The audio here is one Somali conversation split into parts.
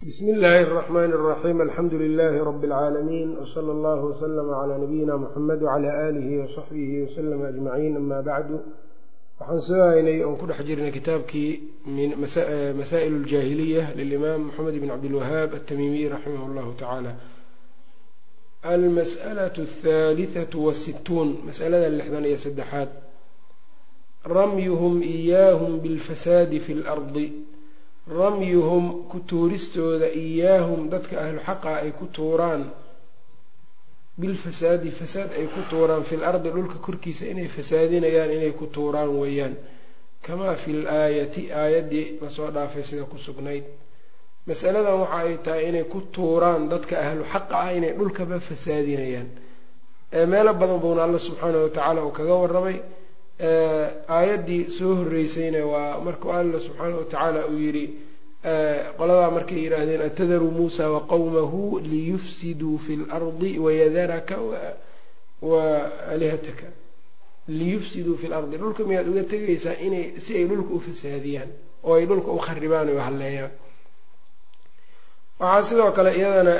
bsm illaahi الرحmn الرaxيim alxamdu لilaahi rb اlcaalamiin wslى اllah wslm عlى nabiyina mxamed wعlى alihi وصaxbihi wslm aجmaciin ama bacdu waxaan soo haynay oon ku dhex jirnay kitaabkii masaa'il اljaahiliya lilimaam mxamed bn cabdilwahaab atamimiy raximah اllahu tacaala almas'alaة الثaaliثaة wالsituun masalada lixdan iyo saddexaad ramyuhm iyaahum bاlfasaadi fi اlardi ramyuhum ku tuuristooda iyaahum dadka ahlu xaqa ay ku tuuraan. Bilfasaadi fasaad ay ku tuuraan. Fil ardi dhulka korkiisa inay fasaadinayaan inay ku tuuraan weeyaan. Kamaa fil aayati aayaddii la soo dhaafay sida ku sugnayd. Masaladan waxa ay tahay inay ku tuuraan dadka ahlu xaqa ah inay dhulkaba fasaadinayaan. Meelo badan buuna alla subxaanahu watacaala uu kaga warramay aayaddii soo horreysayna waa markuu alla subxaana wa tacaala uu yidhi qoladaa markay yidhaahdeen atadaruu muusa wa qowmahu liyufsiduu fi lardi wayadaraka wa alihataka. Liyufsiduu fi lardi dhulka miyaad uga tegaysaa inay si ay dhulka u fasaadiyaan oo ay dhulka u kharibaan o halleeyaan waxaa sidoo kale iyadana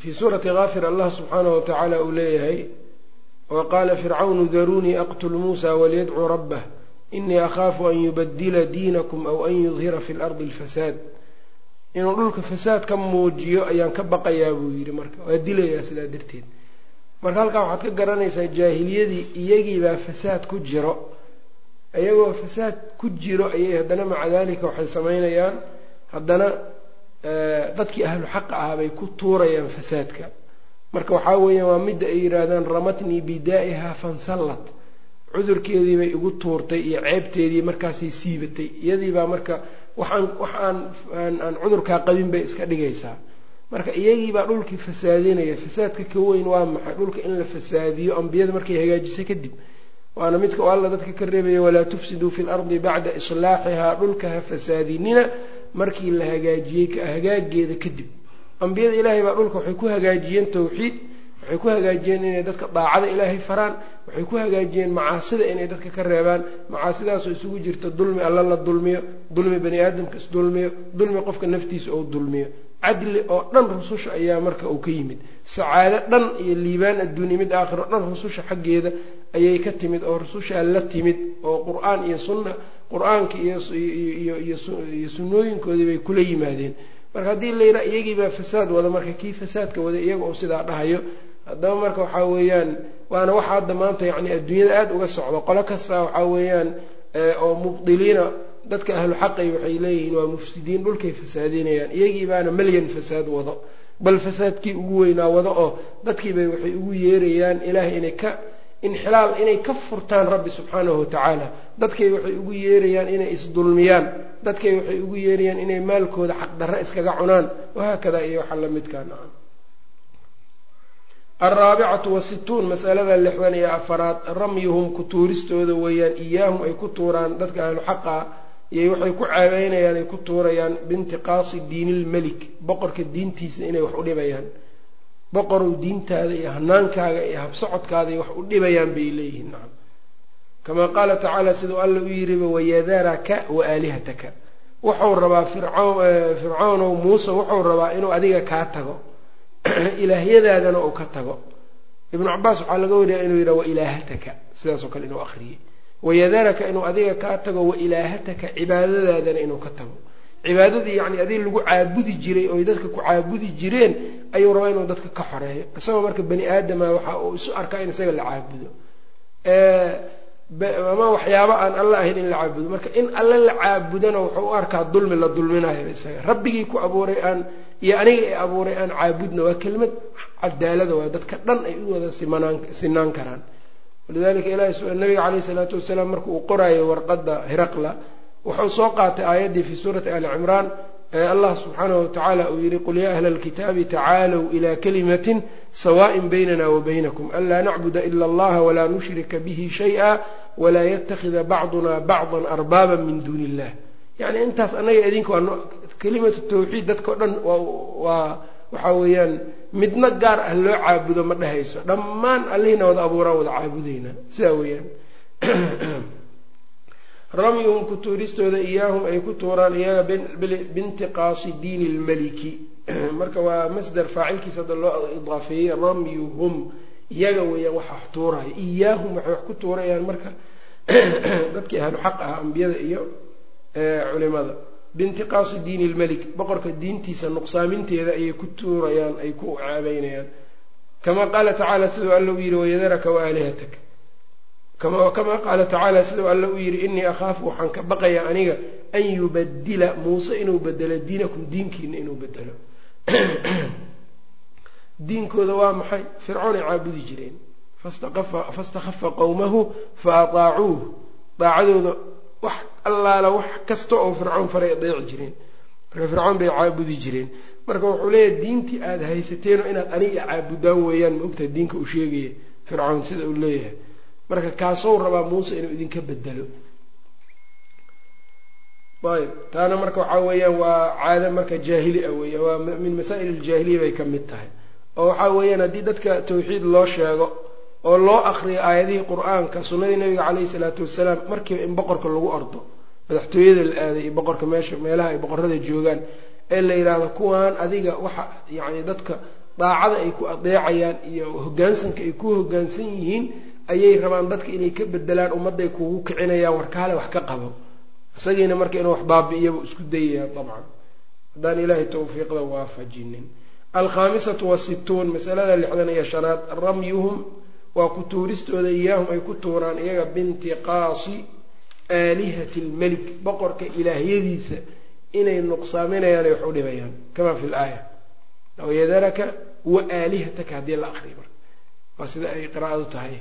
fii suurati kaafir allah subxaanahu wa tacaala uu leeyahay waqaala fircawnu daruunii aqtul muusa waliyadcuu rabbah inii akhaafu an yubadila diinakum aw an yudhira fi lardi alfasaad inuu dhulka fasaad ka muujiyo ayaan ka baqayaa buu yidhi marka waa dilayaa sidaa darteed marka halkaa waxaad ka garanaysaa jaahiliyadii iyagiibaa fasaad ku jiro iyagoo fasaad ku jiro ayay haddana maca dalika waxay samaynayaan haddana dadkii ahlu xaqa ah bay ku tuurayaan fasaadka marka waxaa weeyaan waa midda ay yidhaahdaan ramatnii bidaa'iha fansallat. Cudurkeedii bay igu tuurtay iyo ceebteedii markaasay siibatay iyadiibaa marka waxaan wax aan cudurkaa qabin bay iska dhigaysaa. Marka iyagiibaa dhulkii fasaadinaya. Fasaadka ka weyn waa maxay? Dhulka in la fasaadiyo ambiyada markay hagaajisa kadib. Waana midka oo alla dadka ka reebaya walaa tufsiduu fi lardi bacda islaaxihaa. Dhulka ha fasaadinina markii la hagaajiyey hagaageeda kadib ambiyada ilaahay baa dhulka waxay ku hagaajiyeen tawxiid waxay ku hagaajiyeen inay dadka daacada ilaahay faraan waxay ku hagaajiyeen macaasida inay dadka ka reebaan. Macaasidaasoo isugu jirta dulmi alla la dulmiyo dulmi bani aadamka isdulmiyo dulmi qofka naftiisa ou dulmiyo. Cadli oo dhan rususha ayaa marka uu ka yimid. Sacaado dhan iyo liibaan adduuniya mid aakhiro dhan rususha xaggeeda ayay ka timid oo rusushaa la timid oo qur'aan iyo sunna qur'aanka iyoiyo sunnooyinkoodii bay kula yimaadeen marka haddii la yidhaha iyagiibaa fasaad wada marka kii fasaadka wada iyaga oo sidaa dhahayo haddaba marka waxaa weeyaan waana waxa hadda maanta yacni adduunyada aada uga socdo. Qolo kasta waxaa weeyaan oo mubdiliina dadka ahlu xaqay waxay leeyihiin waa mufsidiin dhulkay fasaadinayaan. Iyagii baana malyan fasaad wado bal fasaadkii ugu weynaa wado oo dadkiibay waxay ugu yeerayaan ilaahay inay ka inxilaal inay ka furtaan rabbi subxaanahu watacaala dadkay waxay ugu yeerayaan inay isdulmiyaan. Dadkay waxay ugu yeerayaan inay maalkooda xaqdarre iskaga cunaan. Wahaakadaa iyo waxa lamidkaa nacam. Alraabicatu wasituun masalada lixdan iyo afaraad. Ramyuhum ku tuuristooda weeyaan iyaahum ay ku tuuraan dadka ahlu xaqa iyo waxay ku caabeynayaan ay ku tuurayaan biintiqaasi diinilmelik boqorka diintiisa inay wax u dhibayaan boqorow diintaada iyo hanaankaaga iyo habsocodkaada wax u dhibayaan bay leeyihiin nacam. Kamaa qaala tacaala siduu alla u yiriba wayadaraka wa aalihataka. Wuxuu rabaa fircawnow muuse wuxuu rabaa inuu adiga kaa tago ilaahyadaadana uu ka tago. Ibnu cabaas waxaa laga wariyaa inuu yidhaha wailaahataka sidaasoo kale inuu akhriyey. Wayadaraka inuu adiga kaa tago wailaahataka cibaadadaadana inuu ka tago. Cibaadadii yacni adiga lagu caabudi jiray oy dadka ku caabudi jireen ayuu rabaa inuu dadka ka xoreeyo. Isagoo marka bani aadama waxa uu isu arkaa in isaga la caabudo. Ama waxyaabo aan alla ahayn in la caabudo. Marka in alle la caabudana wuxuu u arkaa dulmi la dulminayo isaga. Rabbigii ku abuuray aan iyo aniga ee abuuray aan caabudna waa kelimad cadaalada waay dadka dhan ay u wada sinaan karaan. Walidalika ilahi nabiga caleyhi salaatu wasalaam marka uu qoraayo warqadda hiraqla wuxuu soo qaatay aayaddii fii suurati ali cimraan ee allah subxaanahu watacaala uu yihi qul yaa ahla alkitaabi tacaalow ila kalimatin sawa'in baynana wa baynakum anlaa nacbuda ila allaha walaa nushrika bihi shay'a walaa yatakida bacduna bacdan arbaaba min duuni illah yacni intaas annaga idinka waa kelimatu tawxiid dadkao dhan waa waxaa weeyaan midna gaar ah loo caabudo ma dhehayso dhammaan allihina wada abuuraan wada caabudayna. Sidaa weeyaan ramyuhum ku tuuristooda iyaahum ay ku tuuraan iyaga bintiqaasi diini lmeliki marka waa masder faacilkiisa hadda loo idaafeeyey ramyuhum iyaga weeyaan waxa wax tuuraya iyaahum waxay wax ku tuurayaan marka dadkii ahlu xaq ah ambiyada iyo culimada. Bintiqaasi diini lmelik boqorka diintiisa nuqsaaminteeda ayay ku tuurayaan ay ku caabeynayaan kama qaala tacaala siduu alla u yidhi wayadaraka waalihatak kamaa qaala tacaala siduu alla u yidhi inii akhaafu waxaan ka baqayaa aniga an yubadila muuse inuu bedelo diinakum diinkiina inuu bedelo diinkooda waa maxay? Fircoonay caabudi jireen. Fastakhafa qowmahu fa ataacuuh daacadooda wax allaala wax kasta oo fircoon faray adeeci jireen. Marka fircoon bay caabudi jireen. Marka wuxuu leeyahay diintii aada haysateenoo inaad aniga caabudaan weeyaan ma ogtaha diinka uu sheegaya fircoon sida uu leeyahay marka kaasou rabaa muuse inuu idinka bedelo ayb taana marka waxaa weeyaan waa caado marka jaahili ah weya waa min masaa'il aljaahiliya bay ka mid tahay. Oo waxaa weeyaan haddii dadka tawxiid loo sheego oo loo akriyo aayadihii qur'aanka sunnadii nabiga caleyhi salaatu wasalaam markiiba in boqorka lagu ordo madaxtooyada la aaday iyo boqorka meesha meelaha ay boqorada joogaan ee la yidhaahdo kuwaan adiga waxa yacni dadka daacada ay ku adeecayaan iyo hoggaansanka ay ku hoggaansan yihiin ayay rabaan dadka inay ka bedelaan ummadday kugu kicinayaan warkaale wax ka qabo. Isagiina marka inuu wax baabi'iyaba isku dayaya dabcan. Haddaan ilaahay tawfiiqda waafajinin. Alkhaamisatu wasituun masalada lixdan iyo shanaad ramyuhum waa ku tuuristooda iyaahum ay ku tuuraan iyaga bintiqaasi aalihati lmelik boqorka ilaahyadiisa inay nuqsaaminayaan ay wax u dhibayaan. Kama fi laaya wayadaraka wa aalihataka haddii la akriyo marka. Waa sida ay qiraa'adu tahay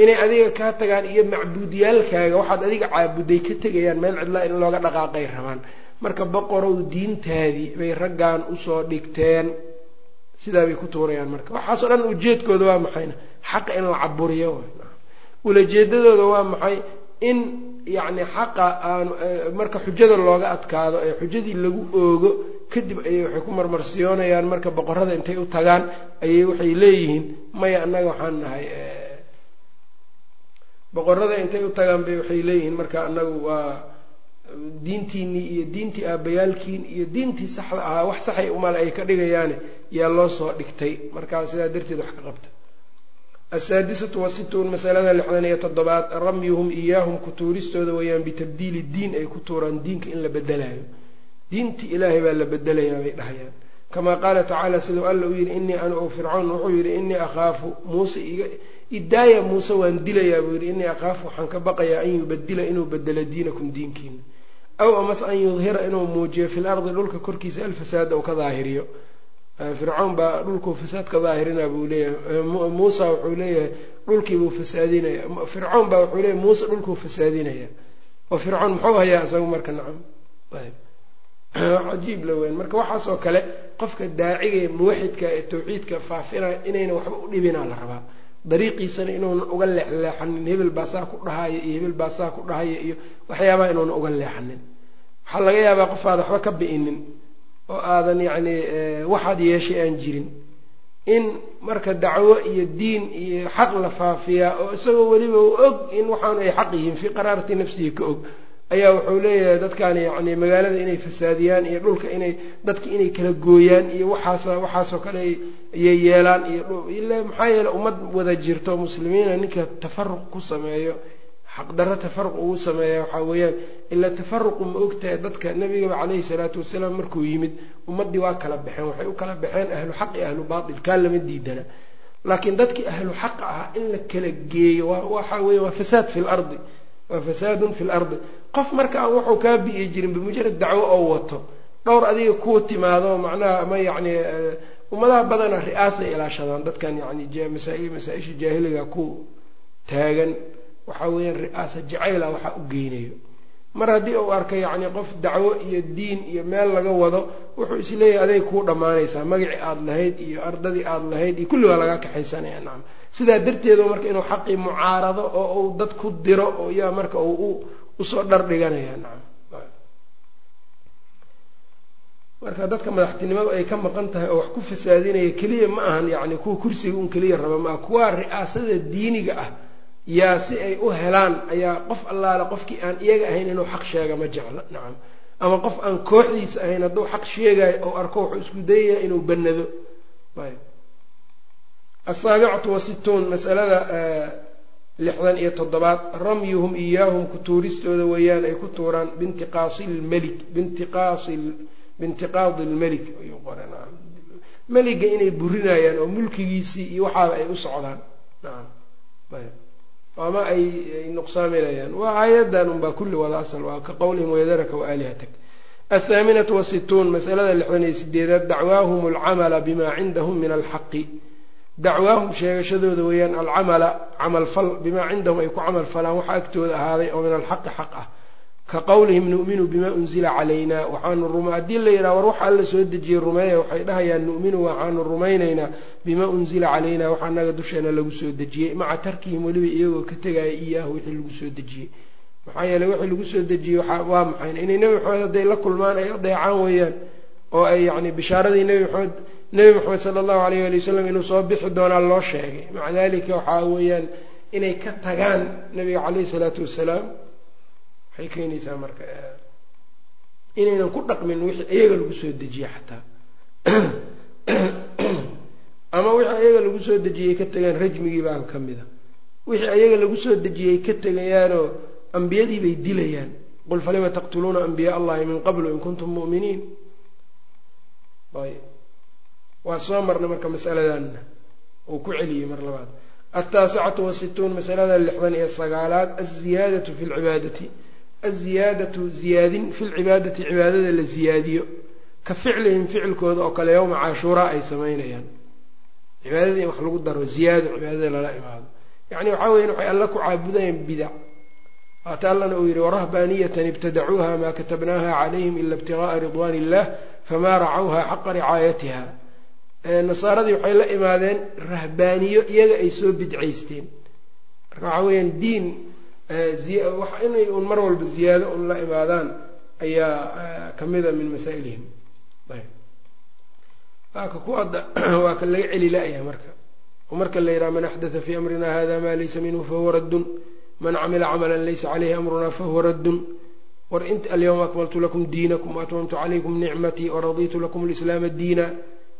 inay adiga kaa tagaan iyo macbuudiyaalkaaga waxaad adiga caabuday ka tegayaan meel cidlaa in looga dhaqaaqay rabaan. Marka boqorow diintaadii bay raggan u soo dhigteen. Sidaa bay ku tuurayaan marka. Waxaasoo dhan ujeedkooda waa maxayna xaqa in la caburiyo ulajeedadooda waa maxay? In yacni xaqa aan marka xujada looga adkaado ee xujadii lagu oogo kadib ayay waxay ku marmarsiyoonayaan. Marka boqorada intay u tagaan ayay waxay leeyihiin maya annaga waxaan nahay boqorada intay u tagaan bay waxay leeyihiin marka annagu waa diintiinii iyo diintii aabayaalkiin iyo diintii saxda ahaa wax saxay umal ay ka dhigayaane yaa loo soo dhigtay. Markaa sidaa darteed wax ka qabta. Asaadisatu wasituun masalada lixdan iyo toddobaad ramyuhum iyaahum ku tuuristooda weeyaan bitabdiili diin ay ku tuuraan diinka in la bedelayo diintii ilaahay baa la bedelayaa bay dhahayaan. Kamaa qaala tacaala siduu alla u yidhi inii ana o fircoon wuxuu yidhi inii akhaafu muuse idaaya muuse waan dilayaa buu yidhi inii akhaafu waxaan ka baqayaa an yubadila inuu bedelo diinakum diinkiina aw amase an yudhira inuu muujiyo fil ardi dhulka korkiisa alfasaada uu ka daahiriyo. Fircoon baa dhulkuu fasaad ka daahirina buu leeyahay. Muusa wuxuu leeyahay dhulkiibuu fasaadinaya fircoon baa wuxuu leeyahay muuse dhulkuu fasaadinaya oo fircoon muxuu hayaa isagu marka? Nacam. Cajiib la weyn. Marka waxaas oo kale qofka daaciga muwaxidka ee tawxiidka faafinaya inayna waxba u dhibinaa la rabaa dariiqiisana inuuna uga leexleexanin hebel baa saa ku dhahaya iyo hebel baa saa ku dhahaya iyo waxyaabaha inuuna uga leexanin. Waxaa laga yaabaa qof aada waxba ka bi'inin oo aadan yacni waxaad yeeshay aan jirin. In marka dacwo iyo diin iyo xaq la faafiyaa oo isagoo weliba u og in waxaanu ay xaq yihiin fii qaraarati nafsihi ka og ayaa wuxuu leeyahay dadkan yacni magaalada inay fasaadiyaan iyo dhulka inay dadka inay kala gooyaan iyo waxaas waxaasoo kale ayay yeelaan iyo ila maxaa yeele ummad wada jirto muslimiina ninka tafaruq ku sameeyo xaqdarro tafaruq ugu sameeya waxaa weeyaan ila tafaruqu ma ogtahay dadka nabigaba caleyhi salaatu wasalaam markuu yimid ummaddii waa kala baxeen waxay u kala baxeen ahlu xaq iyo ahlu baatil kaa lama diidana. Laakiin dadkii ahlu xaqa ahaa in la kala geeyo waxa weeye waa fasaad fi lardi waa fasaadun fi lardi qof marka aan wuxuu kaa bi'i jirin bimujarad dacwo oo wato dhowr adiga kuu timaado macnaha ama yacni ummadaha badana ri'aasay ilaashadaan. Dadkan yani masaa-isha jaahiliga ku taagan waxaa weeyaan ri'aasa jacayla waxaa u geynayo. Mar haddii uu arka yacni qof dacwo iyo diin iyo meel laga wado wuxuu is leeyahay aday kuu dhammaanaysaa. Magacii aada lahayd iyo ardadii aada lahayd iyo kulli waa lagaa kaxaysanaya nacam sidaa darteedu marka inuu xaqii mucaarado oo uu dad ku diro oo yaa marka uu u soo dhar dhiganaya nacam marka dadka madaxtinimadu ay ka maqan tahay oo wax ku fasaadinaya keliya ma ahan yacni kuwa kursiga un keliya raba maa ri'aasada diiniga ah yaa si ay u helaan ayaa qof allaale qofkii aan iyaga ahayn inuu xaq sheega ma jeclo nacam ama qof aan kooxdiisa ahayn hadduu xaq sheegayo oo arko wuxuu isku dayaya inuu banado ayb asaabicatu wasittuun masalada lixdan iyo toddobaad ramyuhum iyaahum ku tuuristooda weeyaan ay ku tuuraan bintiqaasi lmelik bintiqaasi bintiqaadi lmelik meliga inay burinayaan oo mulkigiisii iyo waxaaba ay u socdaan ama ay nuqsaaminayaan waa aayadan unbaa kulli wada asal waa ka qowlihim wayadaraka waalihatak athaaminatu wasituun masalada lixdan iyo sideedaad dacwaahum alcamala bima cindahum min alxaqi dacwaahum sheegashadooda weeyaan alcamala camal fal bimaa cindahum ay ku camal falaan waxa agtooda ahaaday oo min alxaqi xaq ah ka qowlihim nu'minu bima unzila calayna waxaanu ruma haddii la yidhaha war waxa alla soo dejiyey rumeeya waxay dhahayaan nu'minu waxaanu rumaynaynaa bima unzila calayna waxa naga dusheena lagu soo dejiyey maca tarkihim weliba iyagoo ka tegaya iyaahu wixii lagu soo dejiyey maxaa yeeley wixii lagu soo dejiyey waa maxayn inay nebi maxamed hadday la kulmaan ay adeecaan weeyaan oo ay yacni bishaaradii nebi maxamed nebi maxamed sala allahu alayh ali wasalam inuu soo bixi doonaa loo sheegay. Maca dalika waxaa weeyaan inay ka tagaan nabiga caleyhi salaatu wasalaam waxay keenaysaa marka inaynan ku dhaqmin wixii iyaga lagu soo dejiyey xataa. Ama wixii iyaga lagu soo dejiyey ka tagaan rajmigii baa ka mida wixii iyaga lagu soo dejiyey ka tegayaanoo ambiyadii bay dilayaan. Qul falima taqtuluuna ambiyaa allahi min qablu in kuntum mu'miniin? Ayb waa soo marnay marka masaladanna uu ku celiyey mar labaad. Altaasicatu wasituun masalada lixdan iyo sagaalaad alziyaadatu fi lcibaadati alziyaadatu ziyaadin fi lcibaadati cibaadada la ziyaadiyo. Ka ficlihim ficilkooda oo kale yowma cashuuraa ay samaynayaan. Cibaadada in wax lagu daro ziyaado cibaadada lala imaado. Yacni waxaa weyan waxay alla ku caabudayaan bidac waata allana uu yihi warahbaaniyatan ibtadacuuha maa katabnaaha calayhim ila ibtigaaa ridwaan illah famaa racawha xaqa ricaayatiha nasaaradii waxay la imaadeen rahbaaniyo iyaga ay soo bidcaysteen. Marka waxaa weeyaan diin inay un mar walba ziyaado un la imaadaan ayaa kamida min masaa'ilihim. Waaka kuwada waa ka laga celi la-yahay marka. Oo marka la yidhaha man axdatha fii amrina hada ma laysa minhu fahuwa raddun. Man camila camalan laysa caleyhi amruna fahuwa raddun. War int alyawma akmaltu lakum diinakum waatmamtu calaykum nicmatii waraditu lakum lislaama diina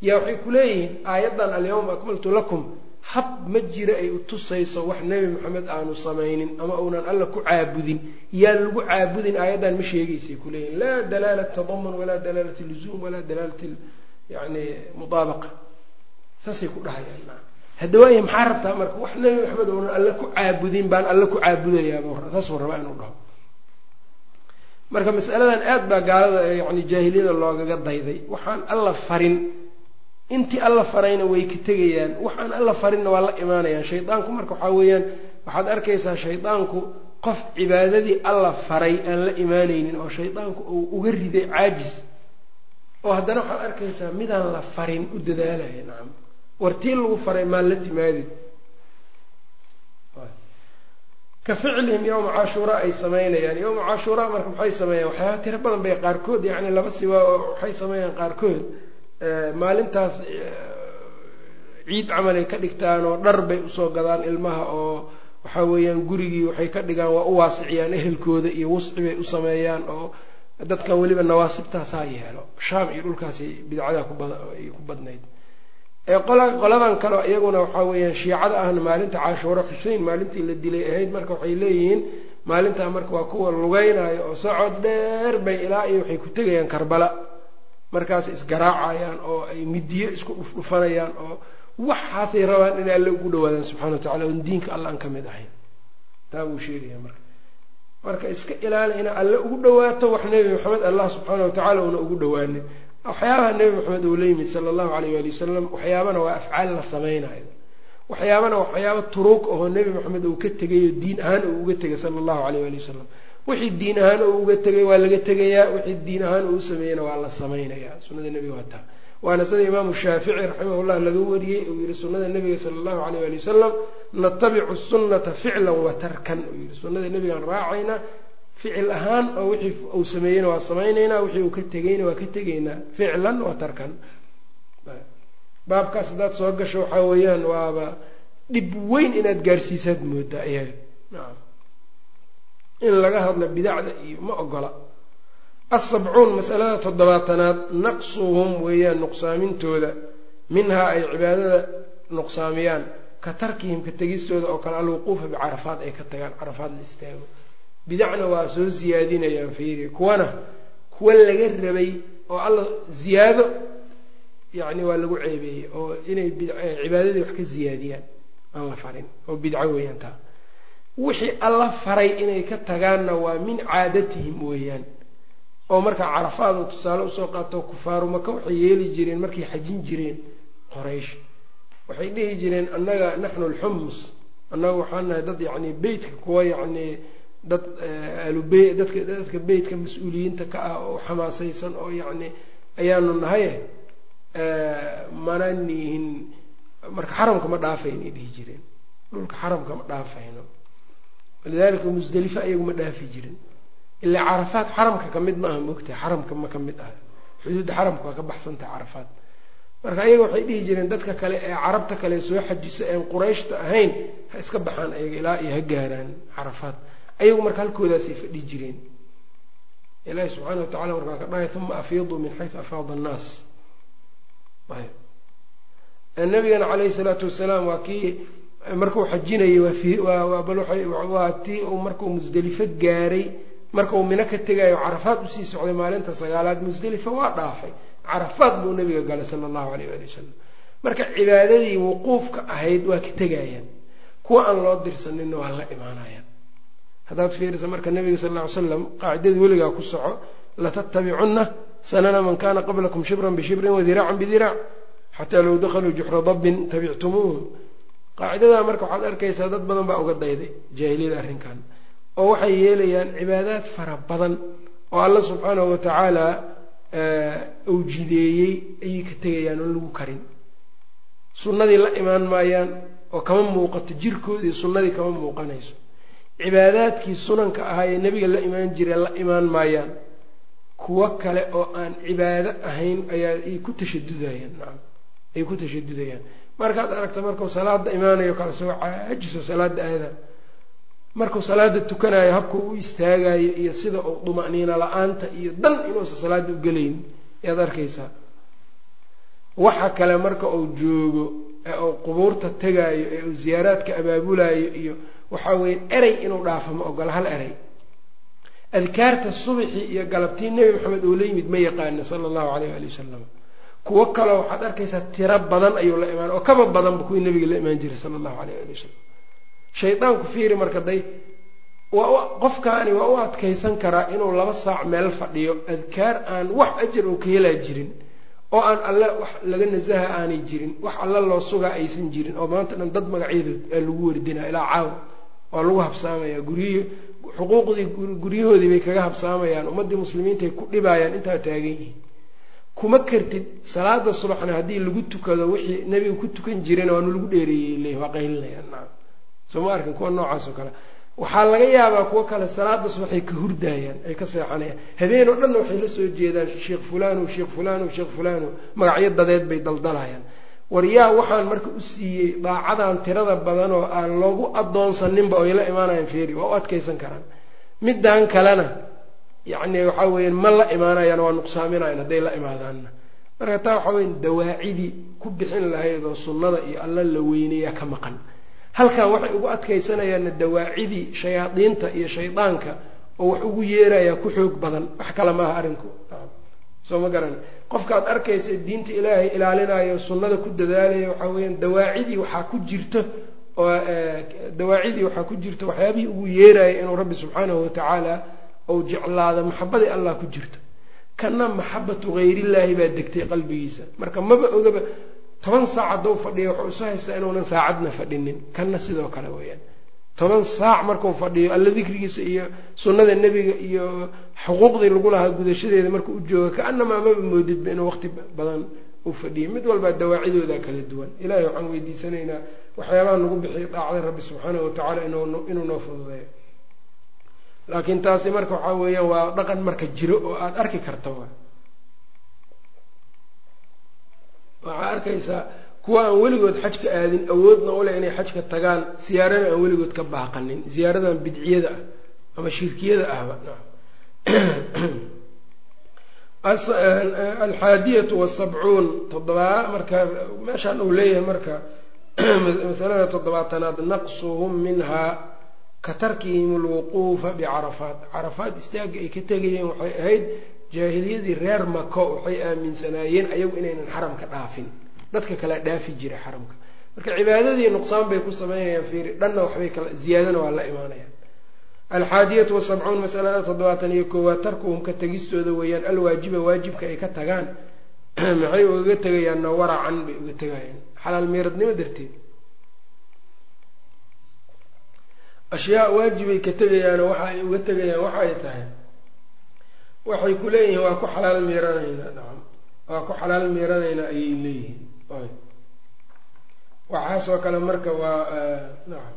yaa waxay ku leeyihiin aayaddan alyawma akmaltu lakum hab ma jira ay utusayso wax nebi maxamed aanu samaynin ama uunan alla ku caabudin. Yaa lagu caabudin aayaddan ma sheegaysay kuleeyihin laa dalaalat tadamun walaa dalaalat luzuum walaa dalaalat yani mudaabaqa. Saasay ku dhahayaan hadda waaya maxaa rabtaa marka wax nebi maxamed uunan alla ku caabudin baan alla ku caabudayaaba saasuu rabaa inuu dhaho. Marka masaladan aad baa gaalada yani jaahiliyada loogaga dayday. Waxaan alla farin intii alla farayna way ka tegayaan. Waxaan alla farinna waa la imaanayaan. Shaydaanku marka waxaa weeyaan waxaad arkaysaa shaydaanku qof cibaadadii alla faray aan la imaanaynin oo shaydaanku uu uga riday caajis. Oo haddana waxaad arkaysaa midaan la farin u dadaalaya. Nacam wartii lagu faray maan la timaadin. Ka ficlihim yowma cashuuraa ay samaynayaan. Yowma cashuuraa marka maxay sameeyaan? Waxyaaba tiro badan bay qaarkood yacni laba siba oo waxay sameeyaan qaarkood maalintaas ciid camal ay ka dhigtaan oo dhar bay u soo gadaan ilmaha oo waxaa weeyaan gurigii waxay ka dhigaan waa u waasiciyaan ehelkooda iyo wusci bay u sameeyaan oo dadkan weliba nawaasibtaasaa yeelo. Shaam iyo dhulkaasay bidcadaa kubaay ku badnayd. Qoladan kale iyaguna waxaa weeyaan shiicada ahna maalinta cashuuro xusein maalintii la dilay ahayd marka waxay leeyihiin maalintaa marka waa kuwa lugeynayo oo socod dheer bay ilaa iyo waxay ku tegayaan karbala markaasay isgaraacayaan oo ay midiyo isku dhufdhufanayaan oo waxaasay rabaan inay alle ugu dhawaadaan subxana wa tacala oon diinka alla aan ka mid ahayn. Taa buu sheegaya marka. Marka iska ilaali inaa alle ugu dhawaato wax nebi maxamed allah subxaana wa tacala una ugu dhawaanin waxyaabaha nebi maxamed uu la yimid sala allahu alayh waali wasalam waxyaabana waa afcaal la samaynayo. Waxyaabana waxyaaba turuuq ahoo nebi maxamed uu ka tegay oo diin ahaan uu uga tegay sala allahu alayh waali wasalam wixii diin ahaan uu uga tegay waa laga tegayaa. Wixii diin ahaan uu sameeyena waa la samaynayaa sunnada nebiga waa taa. Waana sida imaamu shaafici raximahullah laga wariyey. Uu yihi sunnada nebiga sala allahu alayh waali wasalam natabicu sunnata ficlan wa tarkan. Uu yihi sunnada nebigaan raacaynaa ficil ahaan oo wixii uu sameeyeyna waa samaynaynaa wixii uu ka tegayna waa ka tegaynaa ficlan wa tarkan. Baabkaas haddaad soo gasho waxaa weeyaan waaba dhib weyn inaad gaarsiisaad moodaa iyaga in laga hadlo bidacda iyo ma ogola. Asabcuun masalada toddobaatanaad naqsuhum weeyaan nuqsaamintooda minhaa ay cibaadada nuqsaamiyaan ka tarkihim ka tegistooda oo kale alwuquufa bicarafaad ay ka tagaan carafaad la istaago. Bidacna waa soo siyaadinayaan fiiri kuwana kuwa laga rabay oo alla ziyaado yacni waa lagu ceebeeyey oo inay cibaadadii wax ka ziyaadiyaan aan la farin oo bidco weeyaan taa wixii alla faray inay ka tagaanna waa min caadatihim weeyaan. oo markaa carafaad oo tusaale u soo qaato kufaaru maka waxay yeeli jireen markay xajin jireen qoraysh waxay dhihi jireen annaga naxnu alxumus annaga waxaan nahay dad yacni beytka kuwa yacni dad alube dadka dadka beytka mas'uuliyiinta ka ah oo xamaasaysan oo yacni ayaanu nahaye mana nihin. Marka xaramka ma dhaafayno ay dhihi jireen. Dhulka xaramka ma dhaafayno walidalika musdelife ayagu ma dhaafi jirin ilaa carafaad xaramka ka mid ma aha mogtahay xaramka ma ka ah xuduudda xaramka waa ka baxsantahay carafaad marka ayaga waxay dhihi jireen dadka kale ee carabta kale soo xajiso een qurayshta ahayn ha iska baxaan ayaga ilaa iyo ha gaaraan carafaad ayagu marka halkoodaasay fadhi jireen ilaahi subxaana wa tacala markaa ka dhahay uma afiiduu min xaysu afaada annaas nabigana caleyhi salaatu wasalaam waa kii markuu xajinayay waa tii uu markuu musdelifo gaaray markau mino ka tegayo carafaad u sii socday maalinta sagaalaad musdelifa waa dhaafay. Carafaad buu nabiga galay sala allahu alayh ali wasalam marka cibaadadii wuquufka ahayd waa ka tegayaan. Kuwa aan loo dirsaninna waa la imaanayaan. Haddaad fiirisa marka nabiga sal lla ly slam qaacidadii weligaa ku soco latattabicunna sanana man kana qablakum shibran bishibrin wadiraacan bidiraac xataa low dakhaluu juxra dabbin tabictumuuhum qaacidadaa marka waxaad arkaysaa dad badan baa uga dayday jaahiliyada arrinkan oo waxay yeelayaan cibaadaad fara badan oo alla subxaanahu watacaala uu jideeyey ayay ka tegayaan oon lagu karin. Sunnadii la imaan maayaan oo kama muuqato jirkoodii sunnadii kama muuqanayso. Cibaadaadkii sunanka ahaa ee nebiga la imaan jire la imaan maayaan. Kuwo kale oo aan cibaado ahayn ayaa ay ku tashadudayaan nacam ay ku tashadudayaan markaad aragta markuu salaada imaanayo kale soo caajiso salaada aada markuu salaada tukanayo habka u istaagayo iyo sida uu duma'niino la'aanta iyo dan inuusan salaada u gelayn ayaad arkaysaa. Waxa kale marka uu joogo ee uu qubuurta tegaayo ee uu ziyaaraadka abaabulayo iyo waxaa weeye erey inuu dhaafo ma ogola hal erey adkaarta subaxii iyo galabtii nebi maxamed oo la yimid ma yaqaana sala allahu alayh ali wasalam kuwo kaleo waxaad arkaysaa tiro badan ayuu la imaan oo kaba badanba kuwii nabiga la imaan jiray sala allahu alayh ali wasalam shaydaanku fiiri marka day waa qofkaani waa u adkaysan karaa inuu laba saac meel fadhiyo adkaar aan wax ajar oo ka helaa jirin oo aan alle wax laga nasaha aanay jirin wax alle loo sugaa aysan jirin oo maanta dhan dad magacyadood aa lagu wardinaa ilaa caawa waa lagu habsaamaya guryihi xuquuqdii guryahoodii bay kaga habsaamayaan ummaddii muslimiintaay ku dhibaayaan intaa taagan yihiin kuma kartid salaada subaxna haddii lagu tukado wixii nebiga ku tukan jirayna waanu lagu dheereeyey waa qaylinayaan nacam soo ma arkin kuwa noocaas oo kale. Waxaa laga yaabaa kuwo kale salaada subaxay ka hurdaayaan ay ka seexanayaan. Habeen oo dhanna waxay la soo jeedaan sheekh fulano sheekh fulano sheekh fulano magacyo dadeed bay daldalayaan war yaa waxaan marka u siiyey daacadan tirada badan oo aan loogu adoonsaninba oy la imaanayaan feeri waa u adkaysan karaan. Middan kalena yacni waxaa weeyaan ma la imaanayaan waa nuqsaaminayan hadday la imaadaanna marka taa waxaa weya dawaacidii ku bixin lahayd oo sunnada iyo alla la weynayaa ka maqan. Halkan waxay ugu adkaysanayaanna dawaacidii shayaadiinta iyo shaydaanka oo wax ugu yeerayaa ku xoog badan. Wax kale maaha arrinku soo ma garan. Qofkaad arkaysa diinta ilaahay ilaalinayo sunnada ku dadaalaya waxaa weyaan dawaacidii waxaa ku jirto oo dawaacidii waxaa ku jirta waxyaabihii ugu yeeraya inuu rabbi subxaanahu watacaala ou jeclaado maxabadii allah ku jirto kana maxabatu hayrillaahi baa degtay qalbigiisa. Marka maba ogaba toban saac hadduu fadhiyo wuxuu isu haystaa inuunan saacadna fadhinin. Kana sidoo kale weeyaan. Toban saac markuu fadhiyo alla dikrigiisa iyo sunnada nebiga iyo xuquuqdii lagu lahaa gudashadeeda markuu u jooga ka-anamaa maba moodidba inuu waqti badan uu fadhiyay. Mid walbaa dawaacidooda kala duwan. Ilahay waxaan weydiisanaynaa waxyaabaha nagu bixiya daacda rabbi subxaanahu inuu noo fududeeyo laakiin taasi marka waxaa weeyaan waa dhaqan marka jiro oo aada arki karta wa waxaa arkaysaa kuwa aan weligood xajka aadin awoodna uleh inay xajka tagaan siyaarana aan weligood ka baaqanin siyaaradan bidciyada ah ama shirkiyada ahba. Alxaadiyatu wasabcuun toddobaa marka meeshaan uu leeyahay marka masalada toddobaatanaad naqsuhum minhaa ka tarkihim alwuquufa bicarafaat carafaat istaagga ay ka tegayeen waxay ahayd jaahiliyadii reer mako waxay aaminsanaayeen ayagu inaynan xaramka dhaafin. Dadka kale dhaafi jiray xaramka. Marka cibaadadii nuqsaan bay ku samaynayaan fiiri dhanna waxbay kala ziyaadana waa la imaanayaan. Alxaadiyatu wasabcuun masalada toddobaatan iyo koowaad tarkuhum ka tegistooda weeyaan alwaajiba waajibka ay ka tagaan maxay ugaga tegayaanna waracan bay uga tegayaan. Xalaal meeradnimo darteed ashyaa waajibay ka tegayaano waxa ay uga tegayaan waxa ay tahay. Waxay ku leeyihiin waa ku xalaal miiranaynaa nacam waa ku xalaal miiranaynaa ayay leeyihiin. Waxaasoo kale marka waa nacam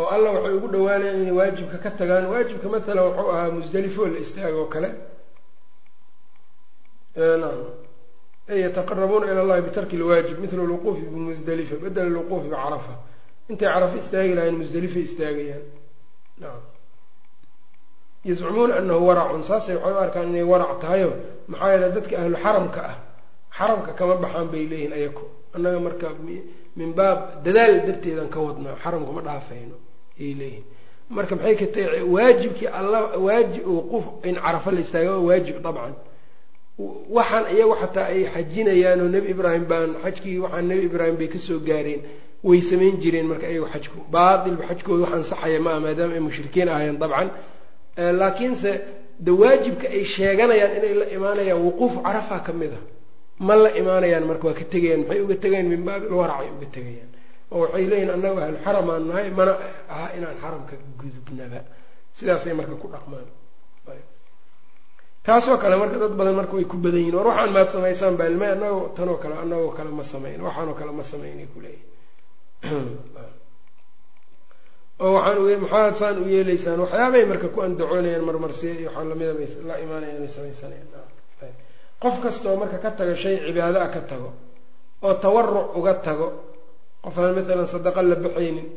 oo allah waxay ugu dhawaanayaan inay waajibka ka tagaan. Waajibka mathalan wuxuu ahaa musdelifo la istaag oo kale nacam yataqarabuuna ila allahi bitarki lwaajib mithla lwuquufi bimusdelifa bedela lwuquufi bicarafa intay carafa istaagi lahayn musdelifay istaagayaan. Nacam yazcumuuna anahu waracun saasay waxay u arkaan inay warac tahayo. Maxaa yeele dadka ahlu xaramka ah xaramka kama baxaan bay leeyihiin ayako. Annaga marka min baab dadaal darteedaan ka wadnaa xaramka ma dhaafayno ayay leeyihiin marka maxay ka waajibkii alla waajib wuquuf in carafa la istaaga waa waajib dabcan waxaan iyagu xataa ay xajinayaan oo nebi ibraahim baan xajkii waxaan nebi ibraahim bay ka soo gaareen. Way samayn jireen marka iyagu xajku. Baatilba xajkooda wax ansaxaya ma maadaama ay mushrikiin ahayeen dabcan. Laakiinse de waajibka ay sheeganayaan inay la imaanayaan wuquuf carafa ka mid ah ma la imaanayaan marka waa ka tegayaan maxay uga tegayaan min baabil waracay uga tegayaan oo waxay leeyihiin annagu ahlu xaramaan nahay mana aha inaan xaramka gudubnaba. Sidaasay marka ku dhaqmaan taasoo kale marka dad badan marka way ku badan yihiin war waxaan maad samaysaan ba ilma anagoo tanoo kale anagoo kale ma samayn waxaanoo kale ma samaynay kuleeyahy oo waxaan maxaad saan u yeelaysaan? Waxyaabay marka ku andacoonayaan marmarsiya iyo waxaa lamida bay la imaanayaan ay samaysanayaan. Qof kastoo marka ka tago shay cibaado ah ka tago oo tawaruc uga tago qof aan matalan sadaqa la baxaynin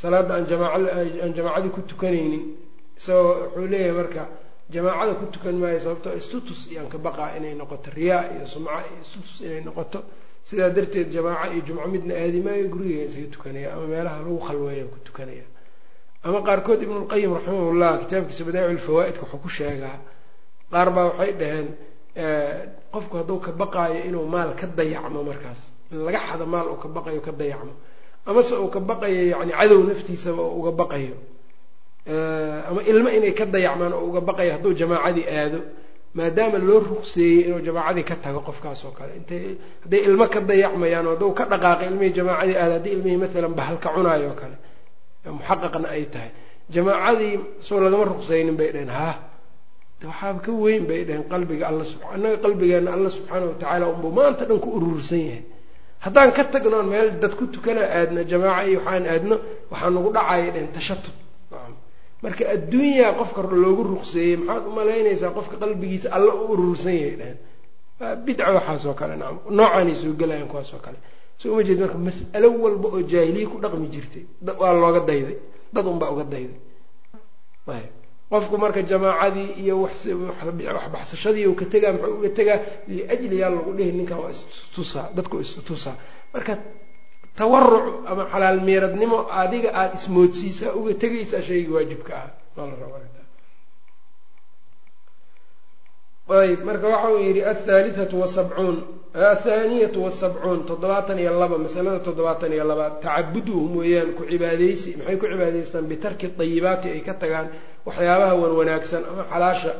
salaadda aan jamaaca aan jamaacadii ku tukanaynin isagoo wuxuu leeyahay marka jamaacada ku tukan maayo sababtoo istutus iyaan ka baqaa inay noqoto riyaa iyo sumca iyo istutus inay noqoto. Sidaa darteed jamaaco iyo jumco midna aadi maayo guriga isaga tukanaya ama meelaha lagu khalweeya ku tukanaya. Ama qaarkood ibnulqayim raximahullah kitaabkiisa badaa'ic lfawaa'idka wuxuu ku sheegaa qaar baa waxay dhaheen qofku hadduu ka baqaayo inuu maal ka dayacmo markaas in laga xado maal uu ka baqayo ka dayacmo. Amase uu ka baqayo yacni cadow naftiisaba oo uga baqayo ama ilmo inay ka dayacmaan oo uga baqayo hadduu jamaacadii aado maadaama loo ruqseeyey inuu jamaacadii ka tago qofkaas kale. Intay hadday ilmo ka dayacmayaan oo hadduu ka dhaqaaqay ilmihii jamaacadii aado haddii ilmihii maalan bahalka cunaayo oo kale muxaqaqna ay tahay. Jamaacadii soo lagama ruqseynin bay dhaheen haa waxaaba ka weyn bay dhaheen qalbiga alla sub annaga qalbigeena alla subxaana watacaala unbuu maanta dhan ku urursan yahay. Haddaan ka tagnoon meel dad ku tukana aadno jamaaca iyo waxaan aadno waxaa nagu dhacaya dhaheen tashatub marka adduunyaa qofka loogu ruqseeyey maxaad umalaynaysaa qofka qalbigiisa alla u urursan yahay dhaheen bidca waxaas oo kale nacam noocaanay soo gelayaan kuwaas oo kale. So uma jeed marka mas'alo walba oo jaahiliya ku dhaqmi jirtay waa looga dayday dad unbaa uga dayday. Ayb qofku marka jamaacadii iyo waxbaxsashadii u ka tegaa muxuu uga tegaa liajli yaa lagu dhihi ninkan waa istusaa dadku istusaa marka tawaruc ama xalaal meeradnimo adiga aada ismoodsiisaa uga tegaysaa shayga waajibka ah. Ayb marka waxa uu yidhi athaalithatu wasabcuun athaaniyatu wasabcuun toddobaatan iyo laba masalada toddobaatan iyo labaad tacabuduhum weeyaan ku cibaadeysi maxay ku cibaadaystaan? Bitarki dayibaati ay ka tagaan waxyaabaha wan wanaagsan ama xalaasha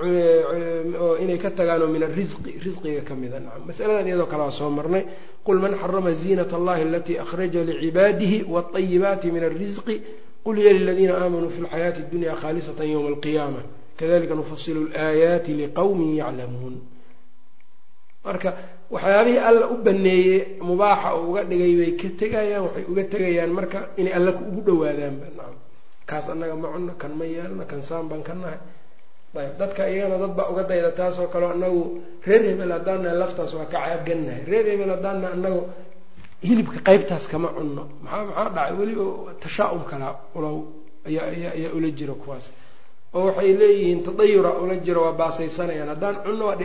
oo inay ka tagaan oo min arisqi risqiga ka mida. Nacam masaladan iyadoo kale waa soo marnay. Qul man xarama ziinat allahi alatii akhraja licibaadihi wاayibaati min arisqi qul ya liladiina aamanuu fi lxayaati اdunya khalisat ywma alqiyaama kadalika nufasilu laayaati liqowmi yaclamuun marka waxyaabihii alla u baneeyey mubaaxa oo uga dhigay bay ka tegayaan waxay uga tegayaan marka inay alla ugu dhawaadaanba nacam kaas annaga ma cunno kan ma yeelno kan saan baan ka nahay ayb dadka iyagana dad baa uga dayda taasoo kaleo anagu reer hebel haddaana laftaas waa ka caagannahay reer hebel haddaana anagu hilibka qeybtaas kama cunno. Maxaa maxaa dhacay? Weliba tashaa-um kala ulow ayaa ayaa ayaa ula jira kuwaas. Oo waxay leeyihiin tadayura ula jiro waa baasaysanayaan. Haddaan cunno waa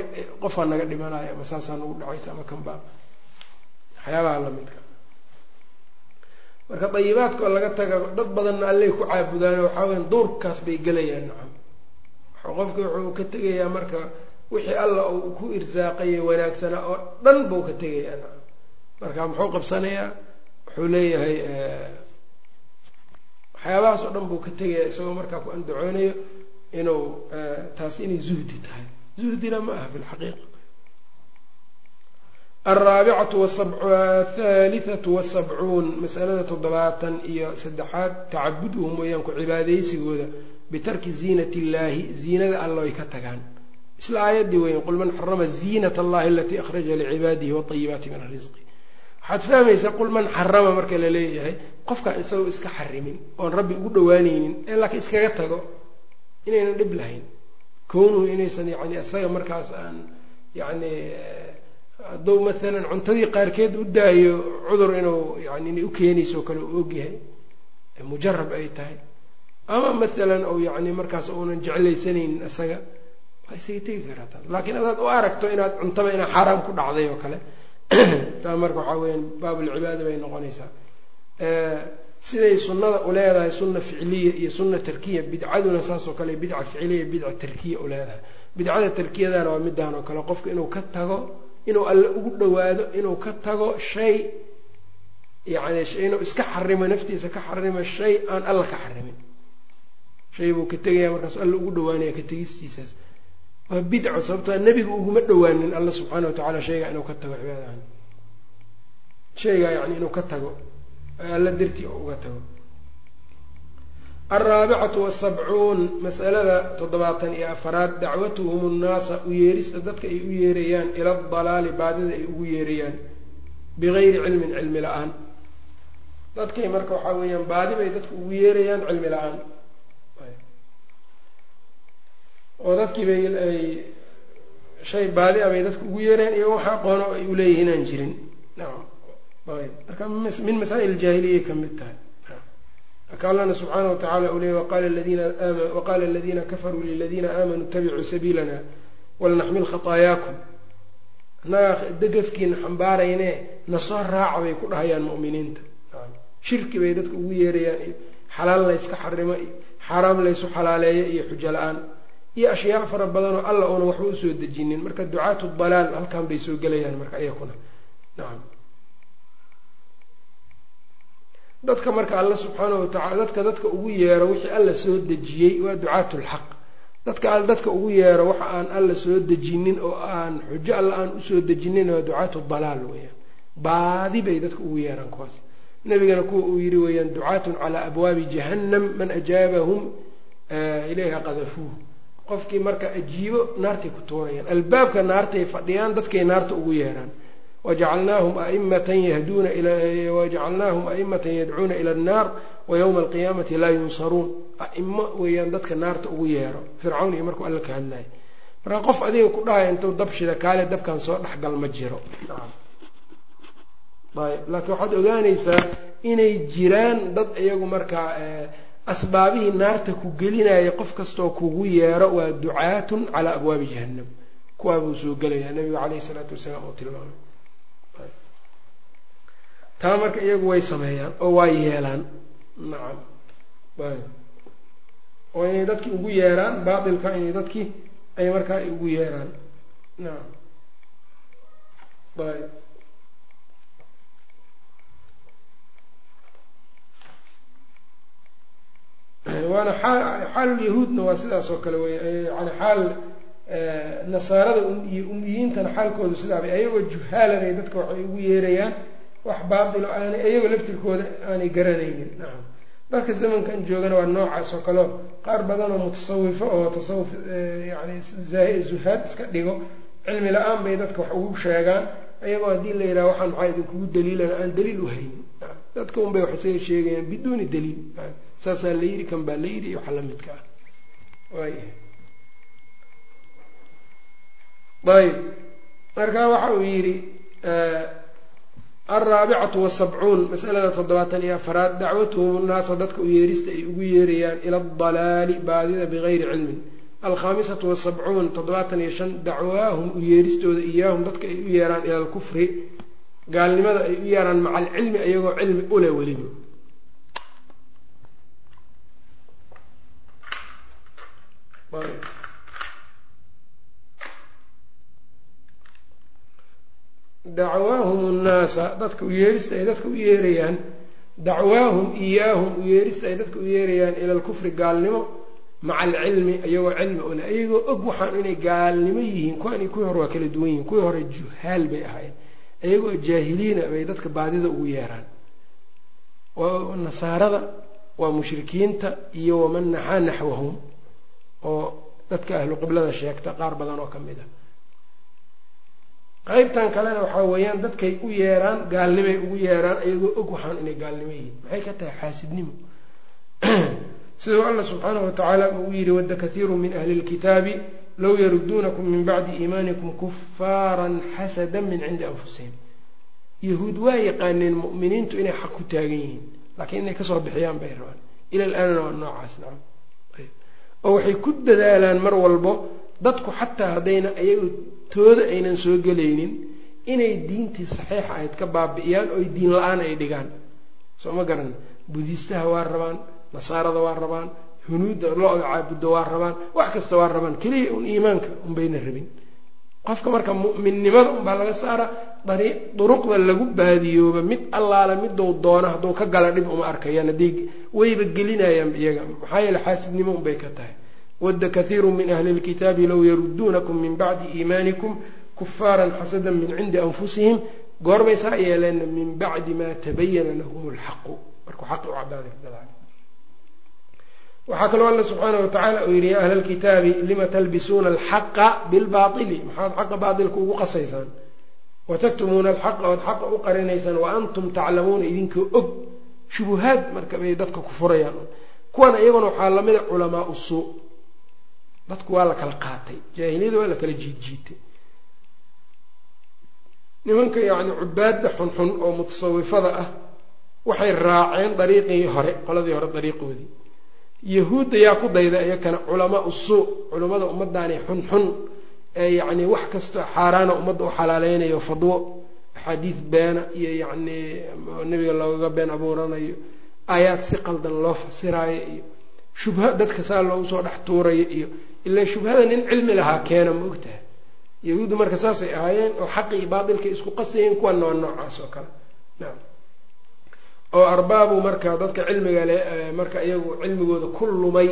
qofaa naga dhimanayo ama saasaa nagu dhacaysa ama kanbaa waxyaabaha lamidka marka dayibaadka oo laga taga dad badanna allay ku caabudaan waxaa weya duurkaas bay gelayaan nacam qofka wuxuu ka tegayaa marka wixii alla uu ku irsaaqayay wanaagsanaa oo dhan buu ka tegayaa. Nacam marka muxuu qabsanayaa? Wuxuu leeyahay waxyaabahaas oo dhan buu ka tegayaa isagoo markaa ku andacoonayo inuu taas inay zuhdi tahay. Zuhdina ma aha fi lxaqiiqa alraabicatu athaalithatu wasabcuun masalada toddobaatan iyo saddexaad tacabuduhum weeyaan ku cibaadaysigooda bitarki ziinati illaahi ziinada alla ay ka tagaan isla aayaddii weyan qul man xarama ziinat allahi alatii akhraja licibaadihi waayibaati min arisqi waxaad fahmaysaa qul man xarama marka la leeyahay qofkaan isagoo iska xarimin oon rabbi ugu dhawaanaynin ee laakiin iskaga tago inaynan dhib lahayn kownuhu inaysan yani isaga markaas aan yani hadduu maalan cuntadii qaarkeed u daayo cudur inuu yani inay u keenayso kale u ogyahay mujarab ay tahay ama maalan ou yani markaas uunan jeclaysanaynin isaga waa isaga tegi karaa taas. Laakiin adaad u aragto inaad cuntaba inaa xaaraam ku dhacday oo kale taa marka waxaa weyaan baabulcibaada bay noqonaysaa. Siday sunnada uleedahay sunna ficliya iyo sunna tarkiya bidcaduna saasoo kale bidca ficliya bidca tarkiya uleedahay bidcada tarkiyadana waa midaan oo kale. Qofka inuu ka tago inuu alle ugu dhawaado inuu ka tago shay yani inuu iska xarimo naftiisa ka xarimo shay aan alla ka xarimin shay buu ka tegaya markaas alla ugu dhawaanaya ka tegistiisaas. Waa bidco sababtoo nebiga uguma dhawaanin alla subxaana wa tacala shaygaa inuu ka tago cibaadahan shaygaa yani inuu ka tago alla dartii oo uga tago. Alraabicatu wasabcuun masalada toddobaatan iyo afaraad dacwatuhum nnaasa u yeerista dadka ay u yeerayaan ila dalaali baadida ay ugu yeerayaan bigayri cilmin cilmi la'aan. Dadkay marka waxaa weeyaan baadi bay dadka ugu yeerayaan cilmi la'aan oo dadkii bay ay shay baadi a bay dadka ugu yeerayaan iyo waxa aqoono ay uleeyihiin aan jirin. Nacam marka min masaa'il jaahiliya ka mid tahay. Marka allahna subxaana wa tacala uu leeyay waqala ladina ama waqala aladiina kafaruu liladiina aamanuu ittabicuu sabiilana walnaxmil khataayaakum annagaa degafkiina xambaarayne nasoo raaca bay ku dhahayaan mu'miniinta. Shirki bay dadka ugu yeerayaan iyo xalaal layska xarimo iyo xaaraam laysu xalaaleeyo iyo xujo la'aan iyo ashyaa fara badanoo alla uuna waxba u soo dejinin. Marka ducaatu dalaal halkan bay soo gelayaan marka iyakuna nacam dadka marka alla subxaana wa tacala dadka dadka ugu yeero wixii alla soo dejiyey waa ducaatu lxaq dadka dadka ugu yeero waxa aan alla soo dejinin oo aan xujo alla aan u soo dejinin waa ducaatu dalaal weeyaan. Baadi bay dadka ugu yeeraan kuwaas. Nabigana kuwa uu yidhi weeyaan ducaatun calaa abwaabi jahannam man ajaabahum ilayha qadafuuh qofkii marka ajiibo naartay ku tuurayaan albaabka naartay fadhiyaan dadkay naarta ugu yeeraan wajacalnaahum aimatan yahduuna wajacalnaahum aimatan yadcuuna ila annaar wayowma alqiyaamati laa yunsaruun. Aimo weeyaan dadka naarta ugu yeero fircawn iyo markuu alla ka hadlayo marka qof adiga ku dhahaya intuu dab shida kaale dabkan soo dhexgal ma jiro. Ayb laakiin waxaad ogaanaysaa inay jiraan dad iyagu markaa asbaabihii naarta ku gelinaya qof kastoo kugu yeero waa ducaatun calaa abwaabi jahannam. Kuwaa buu soo gelaya nabigu caleyhi isalaatu wasalaam uu tilmaamay. Taa marka iyagu way sameeyaan oo waa yeelaan. Nacam oo inay dadkii ugu yeeraan baatilka inay dadkii ay markaa ugu yeeraan. Nacam ayb waana xaalulyahuudna waa sidaas oo kale wey yani xaal nasaarada iyo umiyiintana xaalkoodu sidaaba ayagoo juhaalanay dadka waxay ugu yeerayaan wax baatilo aanay ayagoo laftirkooda aanay garanaynin. Nacam dadka zamankan joogana waa noocaas oo kaleo qaar badan oo mutasawifo oo tasawuf yani zuhaad iska dhigo cilmi la'aan bay dadka wax ugu sheegaan ayagoo haddii la yidhaha waxaan maxaa idinkugu daliilana aan daliil u haynin dadka un bay wax isaga sheegayaan biduuni daliil saasaa la yidhi kan baa la yidhi iyo waxa la midka ah. Waaya ayb marka waxa uu yidhi alraabicatu wasabcuun masalada toddobaatan iyo afaraad dacwatuhum nnaasa dadka u yeerista ay ugu yeerayaan ila adalaali baadida bigayri cilmin. Alkhaamisatu wasabcuun toddobaatan iyo shan dacwaahum u yeeristooda iyaahum dadka ay u yeeraan ila alkufri gaalnimada ay u yeeraan maca alcilmi iyagoo cilmi ule weliba dacwaahum nnaasa dadka u yeerista ay dadka u yeerayaan. Dacwaahum iyaahum u yeerista ay dadka u yeerayaan ila alkufri gaalnimo. Maca alcilmi iyagoo cilmi ule iyagoo og waxaan inay gaalnimo yihiin. Kuwani kuwii hore waa kala duwan yihiin. Kuwii hore juhaal bay ahaayeen. Iyagoo jaahiliina bay dadka baadida ugu yeeraan. Nasaarada waa mushrikiinta iyo waman naxaa naxwahum oo dadka ahlu qiblada sheegta qaar badan oo ka mid a qeybtan kalena waxaa weeyaan dadkay u yeeraan gaalnimay ugu yeeraan iyagoo og waxaan inay gaalnimo yihiin. Maxay ka tahay xaasidnimo? Siduu alla subxaanahu watacaala uu yidhi wadda kathiiru min ahli lkitaabi low yaruduunakum min bacdi iimaanikum kufaaran xasadan min cindi anfusihim. Yahuud waa yaqaaneen mu'miniintu inay xaq ku taagan yihiin laakiin inay ka soo bixiyaan bay rabaan. Ila alaanana waa noocaas nacam oo waxay ku dadaalaan mar walbo dadku xataa haddayna iyagu tooda aynan soo gelaynin inay diintii saxiixa ahayd ka baabi'iyaan oo diin la'aan ay dhigaan. Soo ma garan budiistaha waa rabaan nasaarada waa rabaan hunuudda lo-da caabudda waa rabaan wax kasta waa rabaan. Keliya un iimaanka unbayna rabin qofka marka mu'minnimada unbaa laga saara duruqda lagu baadiyooba mid allaala midou doona hadduu ka gala dhib uma arkayaan hadday wayba gelinayaan iyaga. Maxaa yeele xaasidnimo unbay ka tahay. Wadda kathiiru min ahli lkitaabi low yaruduunakum min bacdi iimaanikum kufaaran xasadan min cindi anfusihim. Goorbay saa yeeleen min bacdi maa tabayana lahum lxaqu markuu xaqi u cadaaday waxaa kaloo alla subxaana wa tacaala uu yidhi ya ahla lkitaabi lima talbisuuna alxaqa bilbaili maxaad xaqa baailka ugu qasaysaan. Wataktumuuna alxaqa ood xaqa u qarinaysaan wa antum taclamuuna idinkoo og. Shubuhaad marka bay dadka ku furayaan. Kuwan iyaguna waxaa lamida culamaa usuu dadku waa la kala qaatay. Jaahiliyada waa la kala jiidjiitay. Nimanka yacni cubaadda xunxun oo mutasawifada ah waxay raaceen dariiqii hore qoladii hore dariiqoodii yahuudda yaa ku dayda iyakana culamaa usuu culammada ummaddaani xunxun ee yacni wax kasta xaaraana ummadda u xalaaleynayo fadwo axaadiis beena iyo yacni nebiga loogaga been abuuranayo aayaad si qaldan loo fasiraayo iyo shubha dadka saa loogu soo dhex tuurayo iyo ilaa shubhada nin cilmi lahaa keena ma ogtahay. Yahuuddu marka saasay ahaayeen oo xaqi iyo baatilkay isku qasayeen kuwana waa noocaas oo kale. Nacam oo arbaabu marka dadka cilmiga le marka iyagu cilmigooda ku lumay.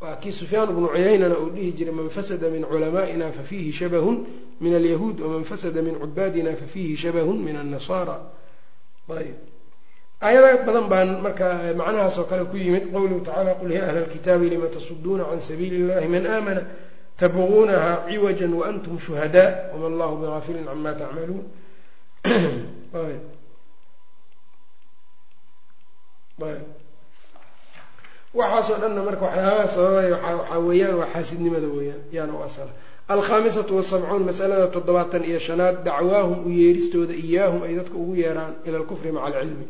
Waa kii sufyaan bnu cuyaynana uu dhihi jiray man fasada min culamaa'ina fafiihi shabahun min alyahuud waman fasada min cubaadina fafiihi shabahun min annasaara. Ayb aayada badan baan marka macnahaas oo kale ku yimid qowluhu tacala qul ya ahla alkitaabi lima tasuduuna can sabiili illahi man aamana? Tabquunaha ciwaja waantum shuhadaa? Wama allahu bigaafilin cama tacmaluun waxaasoo dhanna marka waxyaabaha sababay waxaa weeyaan waa xaasidnimada weeyaan yaana u asala alkhaamisatu wasabcuun masalada toddobaatan iyo shanaad dacwaahum u yeeristooda iyaahum ay dadka ugu yeeraan ila alkufri maca alcilmi.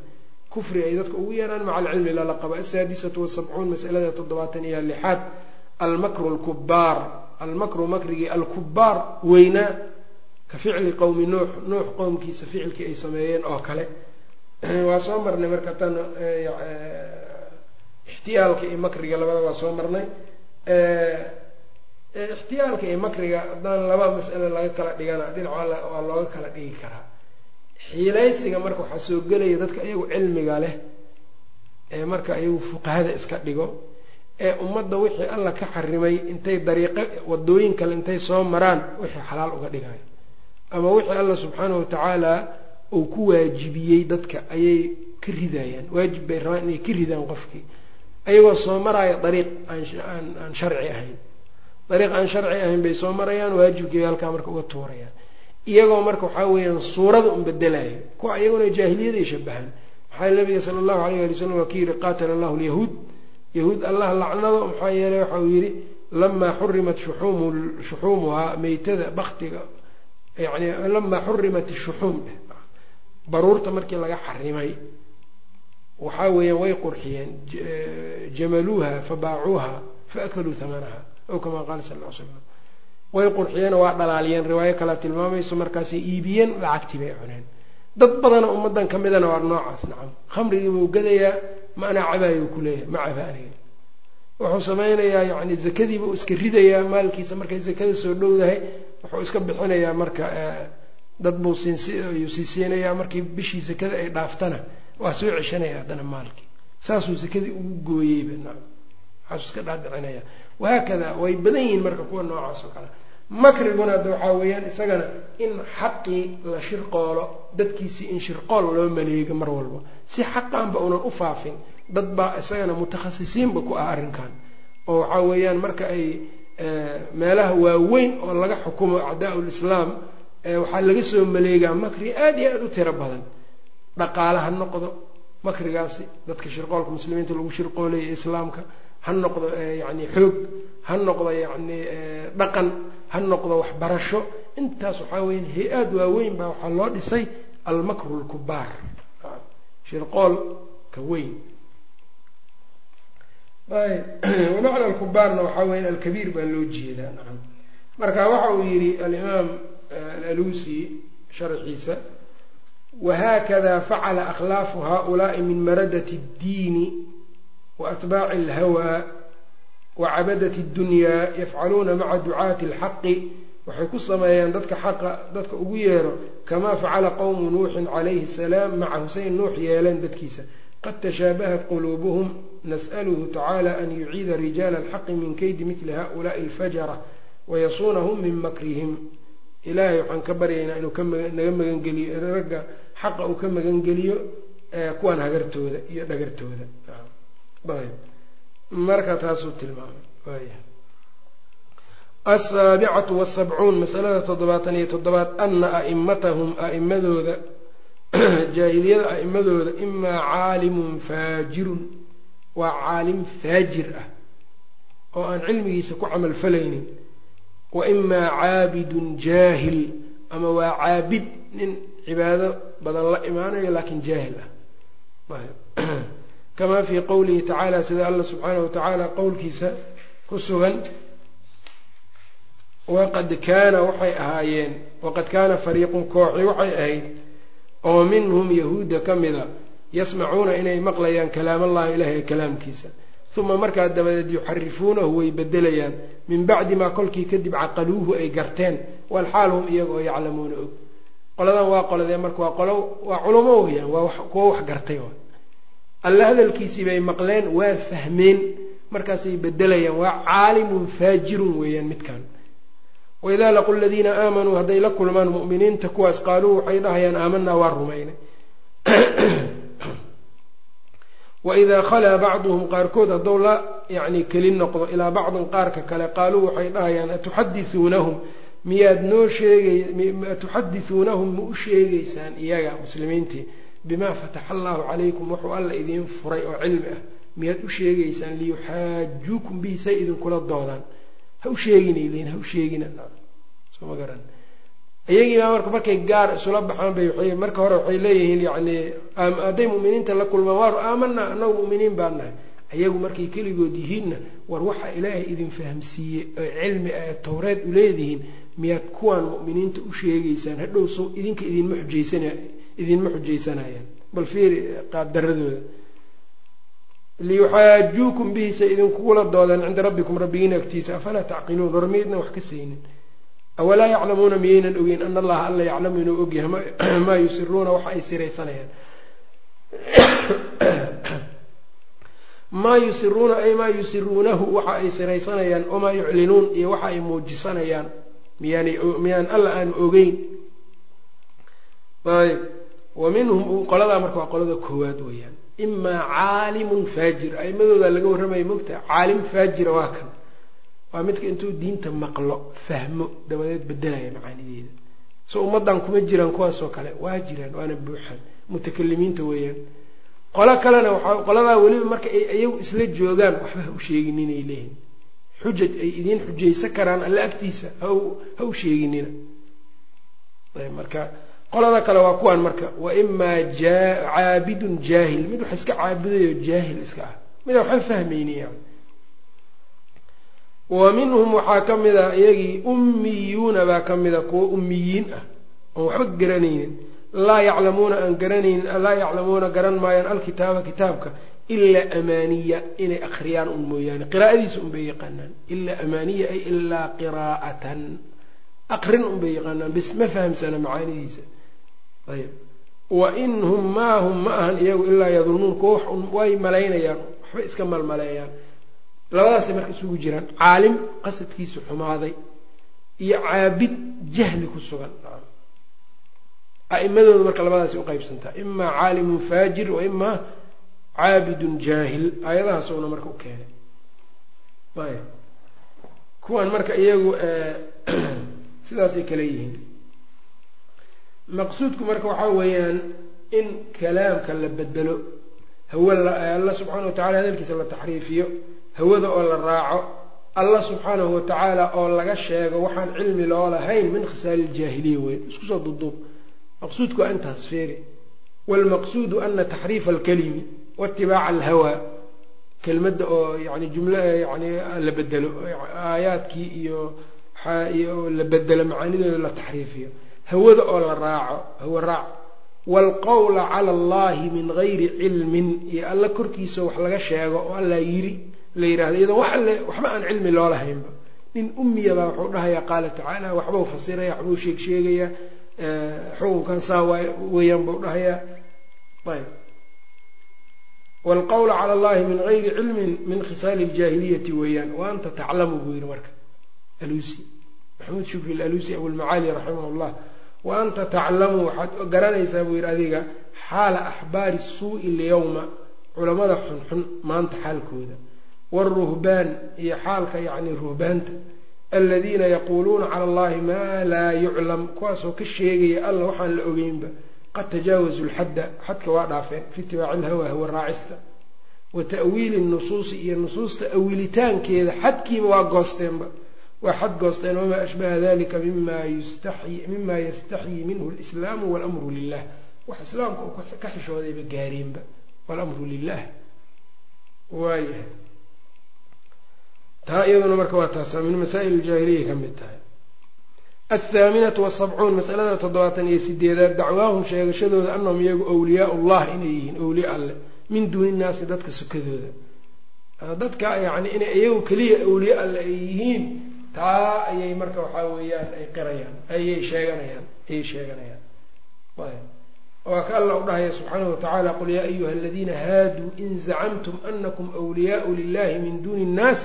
Kufri ay dadka ugu yeeraan maca alcilmi lala qaba asaadisatu wasabcuun masalada toddobaatan iyo lixaad almakru lkubaar almakru makrigii alkubaar weynaa ka ficli qowmi nuux. Nuux qowmkiisa ficilkii ay sameeyeen oo kale waa soo marnay marka tan ixtiyaalka iyo makriga labada waa soo marnay. Ixtiyaalka iyo makriga haddaan laba mas'alo laga kala dhigana dhinac waa looga kala dhigi karaa. Xiilaysiga marka waxaa soo gelaya dadka iyagu cilmiga leh ee marka iyagu fuqahada iska dhigo ee ummadda wixii alla ka xarimay intay dariiqo wadooyin kale intay soo maraan wixii xalaal uga dhigayo. Ama wixii alla subxaanahu watacaala uu ku waajibiyey dadka ayay ka ridayaan. Waajib bay rabaan inay ka ridaan qofkii. Ayagoo soo maraayo dariiq aan aan sharci ahayn. Dariiq aan sharci ahayn bay soo marayaan waajibkii bay halkaa marka uga tuurayaan. Iyagoo marka waxaa weeyaan suurada un bedelayo. Kuwa iyaguna jaahiliyaday shabahaan maxaa nabiga sala allahu alayh ali wasalam waa ka yidhi qaatala allahu lyahuud yahuud allah lacnado maxaa yeeley waxa uu yidhi lamaa xurimat shuxuumu shuxuumuhaa meytada baktiga yani lamaa xurimat ishuxuum baruurta markii laga xarimay waxaa weeyaan way qurxiyeen jamaluuha fabaacuuha faakaluu hamanaha ow kamaa qaala sal l slam way qurxiyeen waa dhalaaliyeen riwaayo kalea tilmaamayso markaasay iibiyeen lacagtii bay cuneen. Dad badana ummadan ka midana waa noocaas nacam khamrigii buu gadayaa ma anaa ku leeyahay ma caba wuxuu sameynayaa yani zakadiiba uu iska ridayaa maalkiisa markay zakada soo dhowdahay wuxuu iska bixinayaa marka dad buu syuu sii siinayaa markii bishii zakada ay dhaaftana waa soo ceshanaya haddana maalkii saasuu zakadii ugu gooyeyba nacam waxaasuu iska dhaadhicinaya. Wahaakada way badan yihiin marka kuwa noocaas oo kale. Makriguna hadda waxaa weeyaan isagana in xaqii la shirqoolo dadkiisii in shirqool loo maleego mar walba. Si xaqaanba unan u faafin dad baa isagana mutakhasisiinba ku ah arrinkan. Oo waxaa weeyaan marka ay meelaha waaweyn oo laga xukumo acdaa lislaam waxaa laga soo maleegaa makri aada iyo aada u tiro badan. Dhaqaale ha noqdo makrigaasi dadka shirqoolka muslimiinta lagu shirqoolaya islaamka ha noqdo yani xoog ha noqdo yani dhaqan ha noqdo waxbarasho. Intaas waxaa weya hay'aad waaweyn baa waxaa loo dhisay almakru lkubaar shirqoolka weyn. Wamacna alkubaarna waxaa weya alkabiir baa loo jeedaa nacam. Marka waxa uu yihi alimaam alalusi sharxiisa wahakada facala akhlaafu haؤulaai min maradat اddiini waatbaaci اlhawaa wacabadat اddunyaa yafcaluuna maca ducaati اlxaqi waxay ku sameeyaan dadka xaqa dadka ugu yeero kamaa facala qowmu nuuxin calayhi الsalaam maca huseyn nuux yeeleen dadkiisa qad tashaabahat quluubuhum nas'aluhu tacaala an yuciida rijaala alxaqi min kaydi mili haؤulaai اlfajara wayasuunahum min makrihim ilaahay waxaan ka baryaynaa inuu kanaga magangeliyo ragga xaqa uu ka magangeliyo kuwan hagartooda iyo dhagartooda. Marka taasuu tilmaamay. Asaabicatu wasabcuun masalada toddobaatan iyo toddobaad ana a'imatahum a'imadooda jaahiliyada a'imadooda imaa caalimun faajirun waa caalim faajir ah oo aan cilmigiisa ku camal falaynin wa imaa caabidun jaahil ama waa caabid nin cibaado badan la imaanayo laakiin jaahil ah kamaa fii qowlihi tacaala sida alla subxaanahu wa tacaala qowlkiisa ku sugan waqad kaana waxay ahaayeen waqad kaana fariiqun kooxi waxay ahayd oo minhum yahuudda ka mida yasmacuuna inay maqlayaan kalaamallahi ilaahay kalaamkiisa uma markaa dabadeed yuxarifuunahu way bedelayaan min bacdi maa kolkii kadib caqaluuhu ay garteen walxaal hum iyaga oo yaclamuuna og qoladan waa qoladee marka waa qolo waa culamo weyaan waa kuwo wax gartay alla hadalkiisii bay maqleen waa fahmeen markaasay bedelayaan waa caalimun faajirun weeyaan midkan waidaa laqu ladiina aamanuu hadday la kulmaan mu'miniinta kuwaas qaaluu waxay dhahayaan aamanaa waa rumaynay waidaa khalaa bacduhum qaarkood hadduu la yacni keli noqdo ilaa bacdin qaarka kale qaaluu waxay dhahayaan atuxadisuunahum miyaad noo sheegay atuxadisuunahum ma u sheegaysaan iyaga muslimiintii bimaa fataxa allahu calaykum wuxuu alla idiin furay oo cilmi ah miyaad u sheegaysaan liyuxaajuukum bihi say idinkula doodaan ha u sheeginaylen ha u sheegina soo ma garan iyagiibaa marka markay gaar isula baxaan bay waay marka hore waxay leeyihiin yani hadday mu'miniinta la kulmaan waar aamanaa annagu mu'miniin baan nahay. Ayagu markay keligood yihiinna war waxa ilaahay idin fahamsiiyey oo cilmi ah towreed u leedihiin miyaad kuwaan mu'miniinta u sheegaysaan hadhow so idinka idinma xujaysana idinma xujaysanayaan. Bal fiiri qaabdaradooda liyuxaajuukum bihi say idinkugula doodaan cinda rabbikum rabbigiina agtiisa afalaa tacqiluun war miydnan wax ka saynin awalaa yaclamuuna miyaynan ogeyn ana allaha alla yaclamu inuu ogyahay maa yusiruuna waxa ay siraysanayaan maa yusiruuna ay maa yusiruunahu waxa ay siraysanayaan wamaa yuclinuun iyo waxa ay muujisanayaan miyaana miyaan alla aanu ogeyn ayb wa minhum qoladaa marka waa qolada koowaad weeyaan imaa caalimun faajir aimadooda laga warramaya mogtaha caalim faajira waa kan waa midka intuu diinta maqlo fahmo dabadeed bedelaya macaanideeda. So ummaddan kuma jiraan kuwaasoo kale. Waa jiraan waana buuxaan. Mutakalimiinta weeyaan. Qolo kalena waxaa qoladaa weliba marka ay isla joogaan waxba ha u sheegin inay leeyihiin xujaj ay idiin xujaysan karaan alle agtiisa ha u sheeginina marka qolada kale waa kuwaan marka wa imaa caabidun jaahil. Mid wax iska caabudayo jaahil iska ah. Mida waxaan fahmayni wa minhum waxaa ka mid a iyagii ummiyuuna baa ka mida kuwo ummiyiin ah oon waxba garanaynin. Laa yaclamuuna aan garanaynin laa yaclamuuna garan maayaan alkitaaba kitaabka ilaa amaaniya inay akriyaan un mooyaane. Qiraa'adiisa un bay yaqaanaan. Ilaa amaaniya ay ilaa qiraa'atan. Aqrin un bay yaqaanaan bis ma fahamsana macaanidiisa. Ayb wa in hum maa hum ma ahan iyagu ilaa yadunnuun kuwa wax way malaynayaan waxba iska malmaleeyaan labadaasay marka isugu jiraan caalim qasadkiisu xumaaday iyo caabid jahli ku sugan. A'imadooda marka labadaasay uqaybsantaa imaa caalimun faajir wa imaa caabidun jaahil aayadahaasuna marka u keenay. Ayb kuwan marka iyagu sidaasay kale yihiin. Maqsuudku marka waxaa weeyaan in kalaamka la bedelo hawa alla subxaana wa tacala hadalkiisa la taxriifiyo hawada oo la raaco allah subxaanahu wa tacaala oo laga sheego waxaan cilmi loo lahayn min khisaali iljaahiliya weyn. Isku soo duduub. Maqsuudku waa intaas feeri. Waalmaqsuudu ana taxriifa alkalimi waitibaaca alhawaa kelmadda oo yani jumla yani la bedelo aayaadkii iyo la bedelo macaanidooda la taxriifiyo. Hawada oo la raaco hawa raac. Waalqowla cala allahi min gayri cilmin iyo alla korkiisa wax laga sheego oo alla yiri la yidhahdo iyadoo wax alle waxba aan cilmi loo lahaynba. Nin umiya baa wuxuu dhahayaa qaala tacaala waxbau fasiraya waxbuu sheeg sheegayaa xukunkan saa weeyaan buu dhahayaa. Ayb. Waalqowla cala allahi min gayri cilmin min khisaali ljaahiliyati weeyaan. Wa anta taclamu buu yihi marka. Alusi. Maxamuud shukri alusi abulmacaali raximah llah wa anta taclamu waxaad garanaysaa buu yihi adiga xaala axbaari suu'i lyawma culamada xunxun maanta xaalkooda wاlruhbaan iyo xaalka yacni ruhbaanta aladiina yaquuluuna cala allahi maa laa yuclam kuwaasoo ka sheegaya alla waxaan la ogeynba qad tajaawazu lxadda xadka waa dhaafeen fi itibaaci lhawa hawa raacista wa ta'wiili nusuusi iyo nusuusta awilitaankeeda xadkiiba waa goosteenba waa xad goosteen wamaa ashbaha dalika mima yastaxyii minhu lislaamu walamru lilah wax islaamka uu ka xishoodayba gaareenba walamru lilah waayahay taa iyaduna marka waa taasa min masaa'il iljaahiliya ka mid tahay. Athaaminatu wasabcuun masalada toddobaatan iyo sideedaad dacwaahum sheegashadooda anahum iyagu awliyaa ullah inay yihiin awliya alle min duuni nnaasi dadka sukadooda. Dadka yacni inay iyagu keliya awliye alle ay yihiin taa ayay marka waxaa weeyaan ay qirayaan ayay sheeganayaan ayay sheeganayaan. Waa ka alla u dhahaya subxaanahu watacaala qul yaa ayuha aladiina haaduu in zacamtum anakum wliyaau lilahi min duuni innaas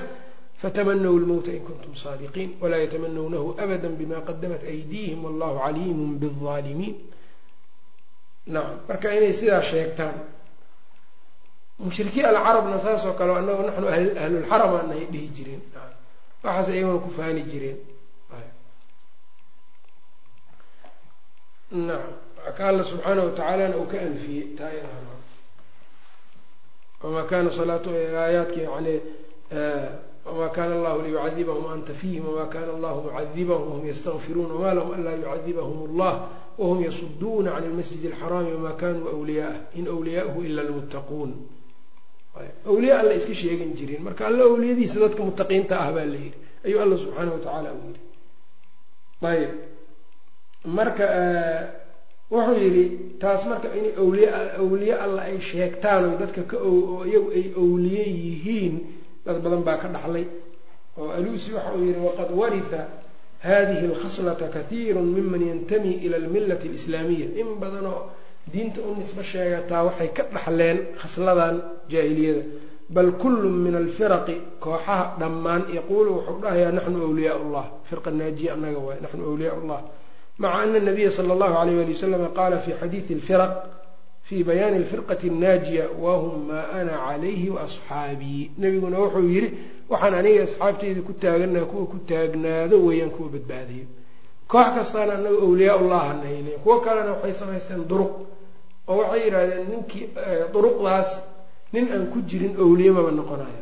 fatamanaw lmowta in kuntum saadiqiin walaa yatamanawnahu abada bima qadamat aydiihim wallahu caliimun biaalimiin nacam marka inay sidaa sheegtaan mushrikiin alcarabna saas oo kale anagu naxnu ahlulxaram aanay dhihi jireen waxaas iyaguna ku faani jireen nacam ka alla subxaanahu watacaalana uu ka anfiyey taayadaha wamaa kana salaatu aayaadkii yani wma kana allahu liyucadibahum anta fiihim wma kana allahu mucadibahum wahum ystakfiruun wma lahum anlaa yucadibahum allah wahum yasuduuna can lmasjid alxaraami wama kanuu wliyaah in wliyaahu ila lmuttaquun awliya alla iska sheegan jireen marka alla awliyadiisa dadka mutaqiinta ah baa la yidhi ayuu alla subxaanahu watacaala u yidhi ayb marka wuxuu yidhi taas marka inay awliy awliye alla ay sheegtaan o dadka ka oo iyagu ay awliye yihiin dad badan baa ka dhaxlay oo alusi waxa uu yihi waqad waritha hadihi alkhaslata kathiiru miman yantami ila almillati alislaamiya in badanoo diinta u nisbo sheegataa waxay ka dhaxleen khasladan jaahiliyada. Bal kullu min alfiraqi kooxaha dhammaan yaquulu wuxuu dhahayaa naxnu awliyaa llah firqa naajiya annaga waay naxnu awliyaa llah maca ana nabiya sala allahu alayh wali wasalama qaala fi xadiidi alfiraq fi bayaani alfirqati annaajiya wahum maa ana calayhi waasxaabii nebiguna wuxuu yidhi waxaan aniga asxaabteyda ku taaganaha kuwa ku taagnaado weeyaan kuwa badbaadayo koox kastaana anaga awliyaa ullaha kuwo kalena waxay samaysteen duruq oo waxay yidhahdeen ninkii duruqdaas nin aan ku jirin awliye maba noqonayo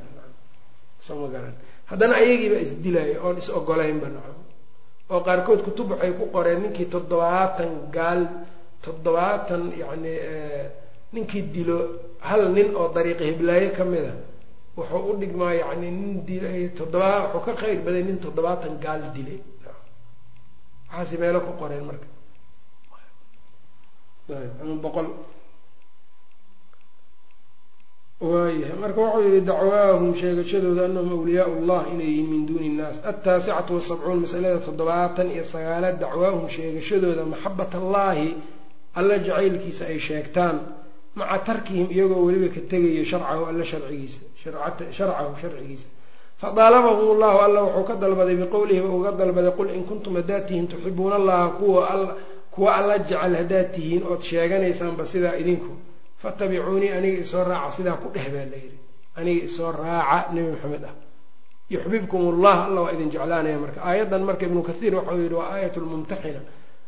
soo ma garan haddana ayagiibaa isdilaya oon is ogolaynba nacam oo qaarkood kutub waxay ku qoreen ninkii toddobaatan gaal toddobaatan yacni ninkii dilo hal nin oo dariiqa hiblaayo ka mid a wuxuu u dhigmaa yacni nin dilay toddobaa wuxuu ka khayr baday nin toddobaatan gaal dilay. Waxaasi meelo ku qoreen marka. Ama boqol. Waayahay marka wuxuu yihi dacwaahum sheegashadooda anahum awliyaau llah inay yihiin min duuni innaas altaasicatu wasabcuun masalada toddobaatan iyo sagaalaad dacwaahum sheegashadooda maxabat allaahi alla jacaylkiisa ay sheegtaan maca tarkihim iyagoo weliba ka tegayo sharcahu alla sharcigiisa sharcahu sharcigiisa. Fadaalabahum llahu alla wuxuu ka dalbaday biqowlihiba uga dalbaday qul in kuntum haddaad tihiin tuxibuuna allaha kuwa alla jecel haddaad tihiin ood sheeganaysaanba sidaa idinku. Fattabicuunii aniga isoo raaca sidaa ku dheh baa layidhi aniga isoo raaca nebi maxamed ah. Yuxbibkum ullah alla waa idin jeclaanaya marka aayaddan marka ibnu kathiir waxau yidhi waa aayat lmumtaxina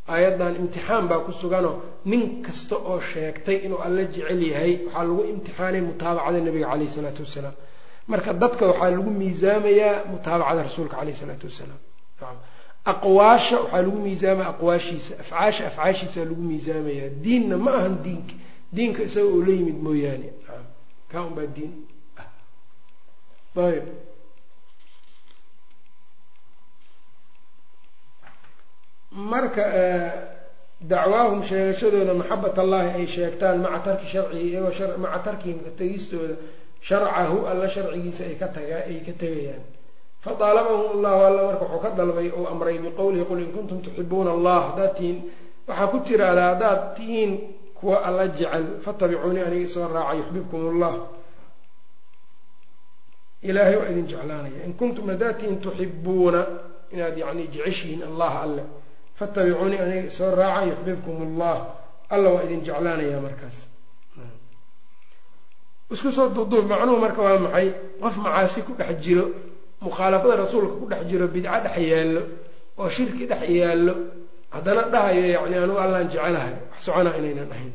aayaddan imtixaan baa ku suganoo nin kasta oo sheegtay inuu alla jecel yahay waxaa lagu imtixaanay mutaabacada nebiga caleyh isalaatu wasalaam. Marka dadka waxaa lagu miisaamayaa mutaabacada rasuulka caleyh isalaatu wasalaam. Aqwaasha waxaa lagu miisaamaya aqwaashiisa afcaasha afcaashiisaa lagu miisaamayaa diinna ma ahan diinka diinka isaga oo la yimid mooyaane. Kaa un baa diin. Ah. Ayb marka dacwaahum sheegashadooda maxabat allahi ay sheegtaan maca tarki sharcihi iyagoo maca tarkihim ka tegistooda sharcahu alla sharcigiisa ay ka taga ay ka tegayaan. Fadaalabahum allahu alla marka wuxuu ka dalbay ou amray biqowlihi qul in kuntum tuxibuuna allah haddaad tihiin waxaa ku tiraahdaa haddaad tihiin kuwa alla jecel fattabicuunii aniga isoo raaca yuxbibkum ullah ilaahay waa idin jeclaanaya. In kuntum haddaad tihiin tuxibuuna inaad yani jeceshihiin allah alle fattabicuunii aniga isoo raaca yuxbibkum ullah alla waa idin jeclaanaya markaas. Isku soo duuduub macnuhu marka waa maxay? Qof macaasi ku dhex jiro mukhaalafada rasuulka ku dhex jiro bidco dhex yaallo oo shirki dhex yaallo haddana dhahayo yacni anugu allaan jecelahay wax soconaa inaynan ahayn.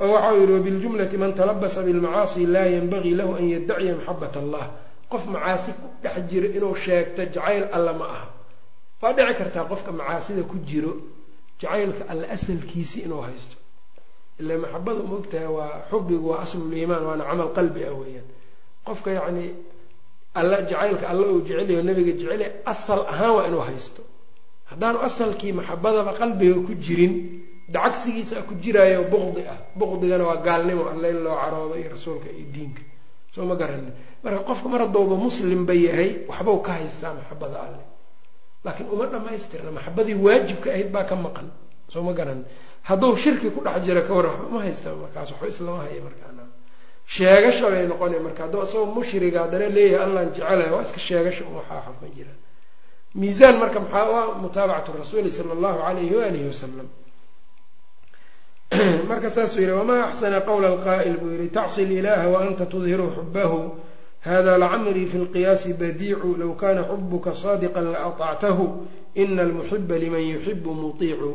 Oo waxau yihi wabiljumlati man talabasa bilmacaasi laa yanbagii lahu an yaddaciya maxabat allah. Qof macaasi ku dhex jiro inuu sheegto jacayl alla ma aha waa dhici kartaa qofka macaasida ku jiro jacaylka alla asalkiisi inuu haysto? Ila maxabadu ma ogtahay waa xubigu waa asluliimaan waana camal qalbi ah weeyaan. Qofka yacni alla jacaylka alla uu jecelyaho nabiga jecely asal ahaan waa inuu haysto. Haddaanu asalkii maxabadaba qalbiga ku jirin dacagsigiisa ku jiraayo buqdi ah. Buqdigana waa gaalnimo alle in loo caroodo iyo rasuulka iyo diinka. Soo ma garanin. Marka qofka mar haddooba muslimba yahay waxbau ka haystaa maxabada alle laakiin uma dhamaystirna maxabadii waajibka ahayd baa ka maqan. Soo ma garanin hadduu shirki ku dhex jiro ka warran waxba ma haysta markaas waxba islama haya markaana sheegasha bay noqonaya marka hadduu isagoo mushriga haddana leeyahay allaan jecelahay waa iska sheegasha waxaa xaf ma jiraan miisaan marka maxaa u ah? Mutaabacatu rasuuli sala allahu alayhi waalihi wasalam marka saasuu yihi wamaa axsana qowla alqaa'il buu yihi tacsi lilaha waanta tudhiru xubahu hada lacamrii fi lqiyaasi badiicu low kana xubuka saadiqan laatactahu ina almuxiba liman yuxibu mutiicu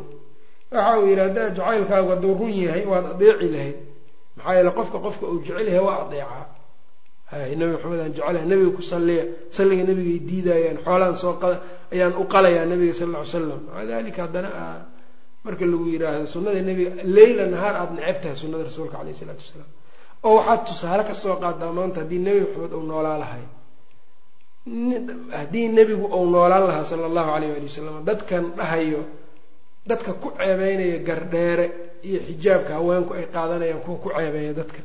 waxa uu yidhi haddaa jacaylkaagu hadduu run yahay waad adeeci lahayd maxaa yeele qofka qofka uu jecel yahay waa adeecaa nabi maxamed aan jecelahay nabiga ku salliya salliga nabigay diidayaan xoolaan soo ayaan u qalayaa nabiga sal lla ly slam maca dalika haddana marka lagu yidhaahdo sunnada nebiga leyla nahaar aada neceb tahay sunnada rasuulka caleyh isalaatu wasalaam oo waxaad tusaale ka soo qaadaa maanta haddii nebi maxamed uu noolaan lahay. Haddii nebigu uu noolaan lahaa sala allahu alayh waali wasalam dadkan dhahayo dadka ku ceebeynaya gardheere iyo xijaabka haweenku ay qaadanayaan kuwa ku ceebeeya dadka.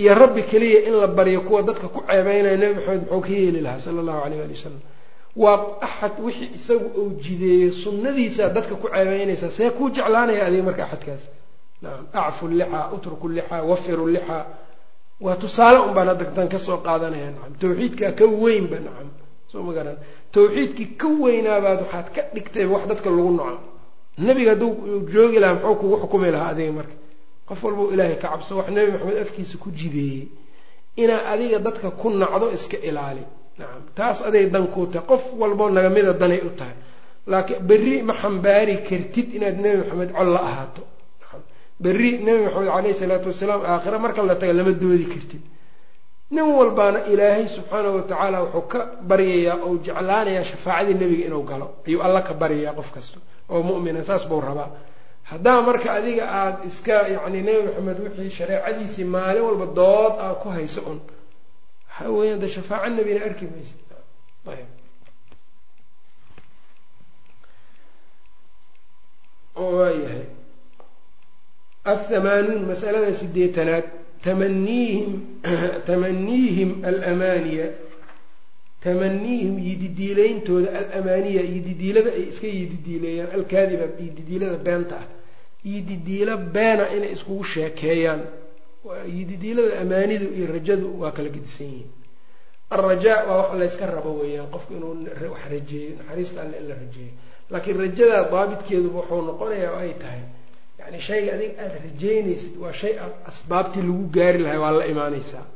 Iyo rabbi keliya in la baryo kuwa dadka ku ceebeynaya nebi maxamed muxuu ka yeeli lahaa sala allahu alayh waali wasalam waa axad wixii isagu uu jideeyey sunnadiisa dadka ku ceebeynaysaa see kuu jeclaanaya adiga marka axadkaas acfu lixaa utruku lixaa wafiru lixaa waa tusaale un baan hadda tan ka soo qaadanaya nacam tawxiidkaa ka weynba nacam soo ma garan. tawxiidkii ka weynaabaad waxaad ka dhigtayba wax dadka lagu naco nebiga hadduu joogi lahaa muxuu kugu xukumi lahaa adiga marka. qof walbau ilaahay ka cabso wax nebi maxamed afkiisa ku jideeyey. inaa adiga dadka ku nacdo iska ilaali. nacam taas aday dan kuu tahay. qof walboo nagamida danay u tahay. laakiin berri ma xambaari kartid inaad nebi maxamed col la ahaato berri nebi maxamed caleyhi salaatu wasalaam aakhira marka la taga lama doodi kartid. Nin walbaana ilaahay subxaanahu watacaala wuxuu ka baryayaa ou jeclaanayaa shafaacadii nebiga inuu galo. Ayuu alla ka baryayaa qof kasta oo mu'mina saas buu rabaa. Haddaa marka adiga aada iska yacni nebi maxamed wixii shareecadiisii maalin walba dood aa ku hayso un waxaa weeyaan de shafaaco nebina arki maysa ayb waayahay athamaanuun masalada sideetanaad tamaniihim tamaniihim alamaaniya tamaniihim yididiileyntooda alamaaniya yididiilada ay iska yididiileeyaan alkaadiba yididiilada beenta ah yididiilo beena inay iskugu sheekeeyaan yididiilada amaanidu iyo rajadu waa kala gedisan yihiin alrajaa waa wax layska rabo weeyaan qofku inuu wax rajeeyo naxariista alle in la rajeeyo laakiin rajada daabitkeeduba wuxuu noqonayaa oo ay tahay yani shayga adig aada rajeynaysid waa shay aad asbaabtii lagu gaari lahay waa la imaanaysaa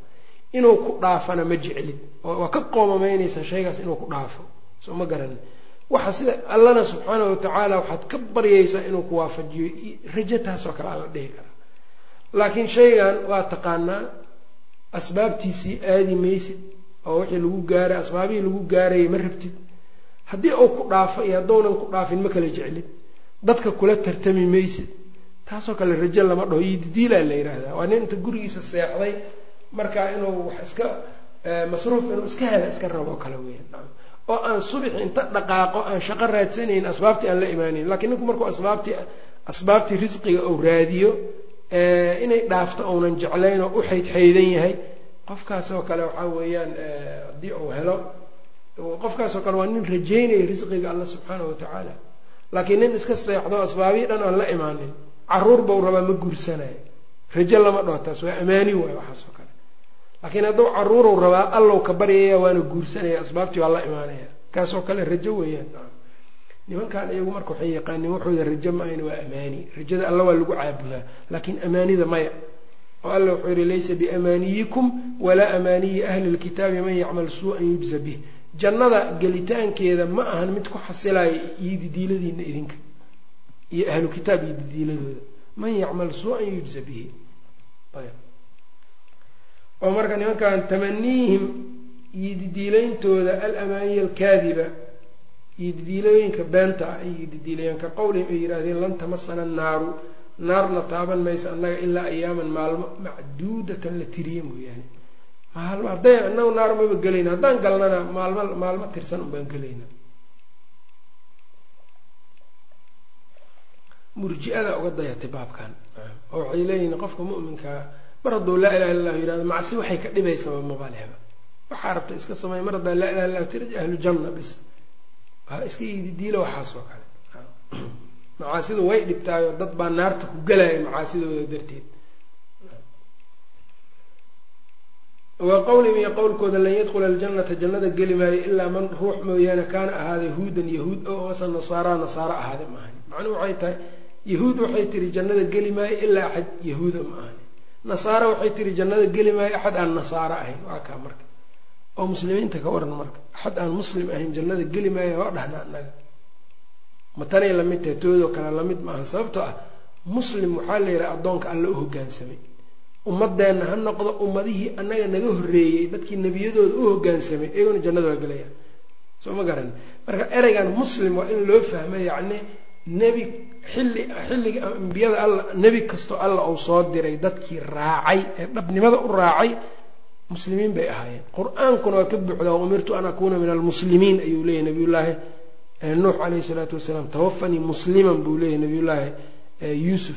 inuu ku dhaafana ma jeclid. Waa ka qoomamaynaysaa shaygaas inuu ku dhaafo. Soo ma garanin. Waxa sida allana subxaana watacaala waxaad ka baryaysaa inuu ku waafajiyo. Rajo taasoo kale alla dhihi karaa laakiin shaygan waa taqaanaa asbaabtiisii aadi maysid oo wixii lagu gaaray asbaabihii lagu gaarayay ma rabtid. Haddii uu ku dhaafo iyo haddounan ku dhaafin ma kala jeclid. Dadka kula tartami maysid taasoo kale rajo lama dhaho yididiilaa la yidhaahdaa waa nin inta gurigiisa seexday markaa inuu wax iska masruuf inuu iska hela iska rabo kale weeyaan. Oo aan subaxi inta dhaqaaqo aan shaqo raadsanayn asbaabtii aan la imaanayn lakiin ninku markuu asbaabtii asbaabtii risqiga uu raadiyo inay dhaafto uunan jeclayn oo u xaydxaydan yahay qofkaasoo kale waxaa weeyaan haddii uu helo qofkaasoo kale waa nin rajeynaya risqiga alla subxaana watacaala laakiin nin iska seexdo asbaabihii dhan aan la imaanin carruur bau rabaa ma guursanayo. Rajo lama dhaho taas waa amaani waayo waxaasoo kale. Laakiin hadduu caruurow rabaa allow ka baryaya waana guursanaya asbaabtii waa la imaanaya kaasoo kale rajo weeyaan. Nimankan iyagu marka waxay yaqaaniin waxooda rajo ma-ayna waa amaani. Rajada alla waa lagu caabudaa laakiin amaanida maya. Oo alla wuxuu yihi laysa biamaaniyikum walaa amaaniyi ahli lkitaabi man yacmal suu-an yujza bih jannada gelitaankeeda ma ahan mid ku xasilayo iyodidiiladiina idinka iyo ahlu kitaab iyodidiiladooda man yacmal suu-an yujza bihi. Oo marka nimankan tamaniihim yididiileyntooda alamaaniya alkaadiba yididiilooyinka beenta ah ay yididiilayaan ka qowlihim ay yidhaahdeen lan tamasana annaaru naarna taaban maysa annaga ilaa ayaaman maalmo macduudatan la tiriye mooyaane maalmo hadday annagu naar maba gelayna haddaan galnana maalmo maalmo tirsan unbaan gelayna murji-ada uga dayatay baabkan. Oo waxay leeyihiin qofka mu'minkaa mar hadduu laa ilaha illahu yihahdo macsi waxay ka dhibaysaba mabaleba waxaa rabta iska samey mar haddaa laa ilaha illahu tira ahlu janna bis waa iska ididiila waxaas kale. Macaasidu way dhibtaayoo dad baa naarta ku gelaya macaasidooda darteed. Wa qowlihim iyo qowlkooda lan yadkhula aljannata jannada geli maayo ilaa man ruux mooyaane kaana ahaaday yahuudan yahuud oo mase nasaaraa nasaaro ahaaday ma ahani macnuhu waxay tahay yahuud waxay tiri jannada geli maayo ilaa axad yahuuda ma ahani nasaaro waxay tiri jannada geli maayo axad aan nasaaro ahayn. Waa kaa marka. Oo muslimiinta ka waran marka. Axad aan muslim ahayn jannada geli maayo waa dhahna annaga ma tanay la mid tahay toodoo kale la mid ma ahan. Sababtoo ah muslim waxaa la yidhaha addoonka alla u hoggaansamay ummadeenna ha noqdo ummadihii annaga naga horreeyey dadkii nebiyadooda u hoggaansamay iyaguna jannada gelaya soo ma garan. Marka ereygan muslim waa in loo fahmo yacni nebi xilli xilliga ambiyada alla nebi kastoo alla uu soo diray dadkii raacay ee dhabnimada u raacay muslimiin bay ahaayeen. Qur'aankuna waa ka buuxdaa umirtu an akuuna min almuslimiin ayuu leeyahy nabiyullaahi nuux caleyhi isalaatu wasalaam tawafanii musliman buu leeyahy nabiyullaahi yuusuf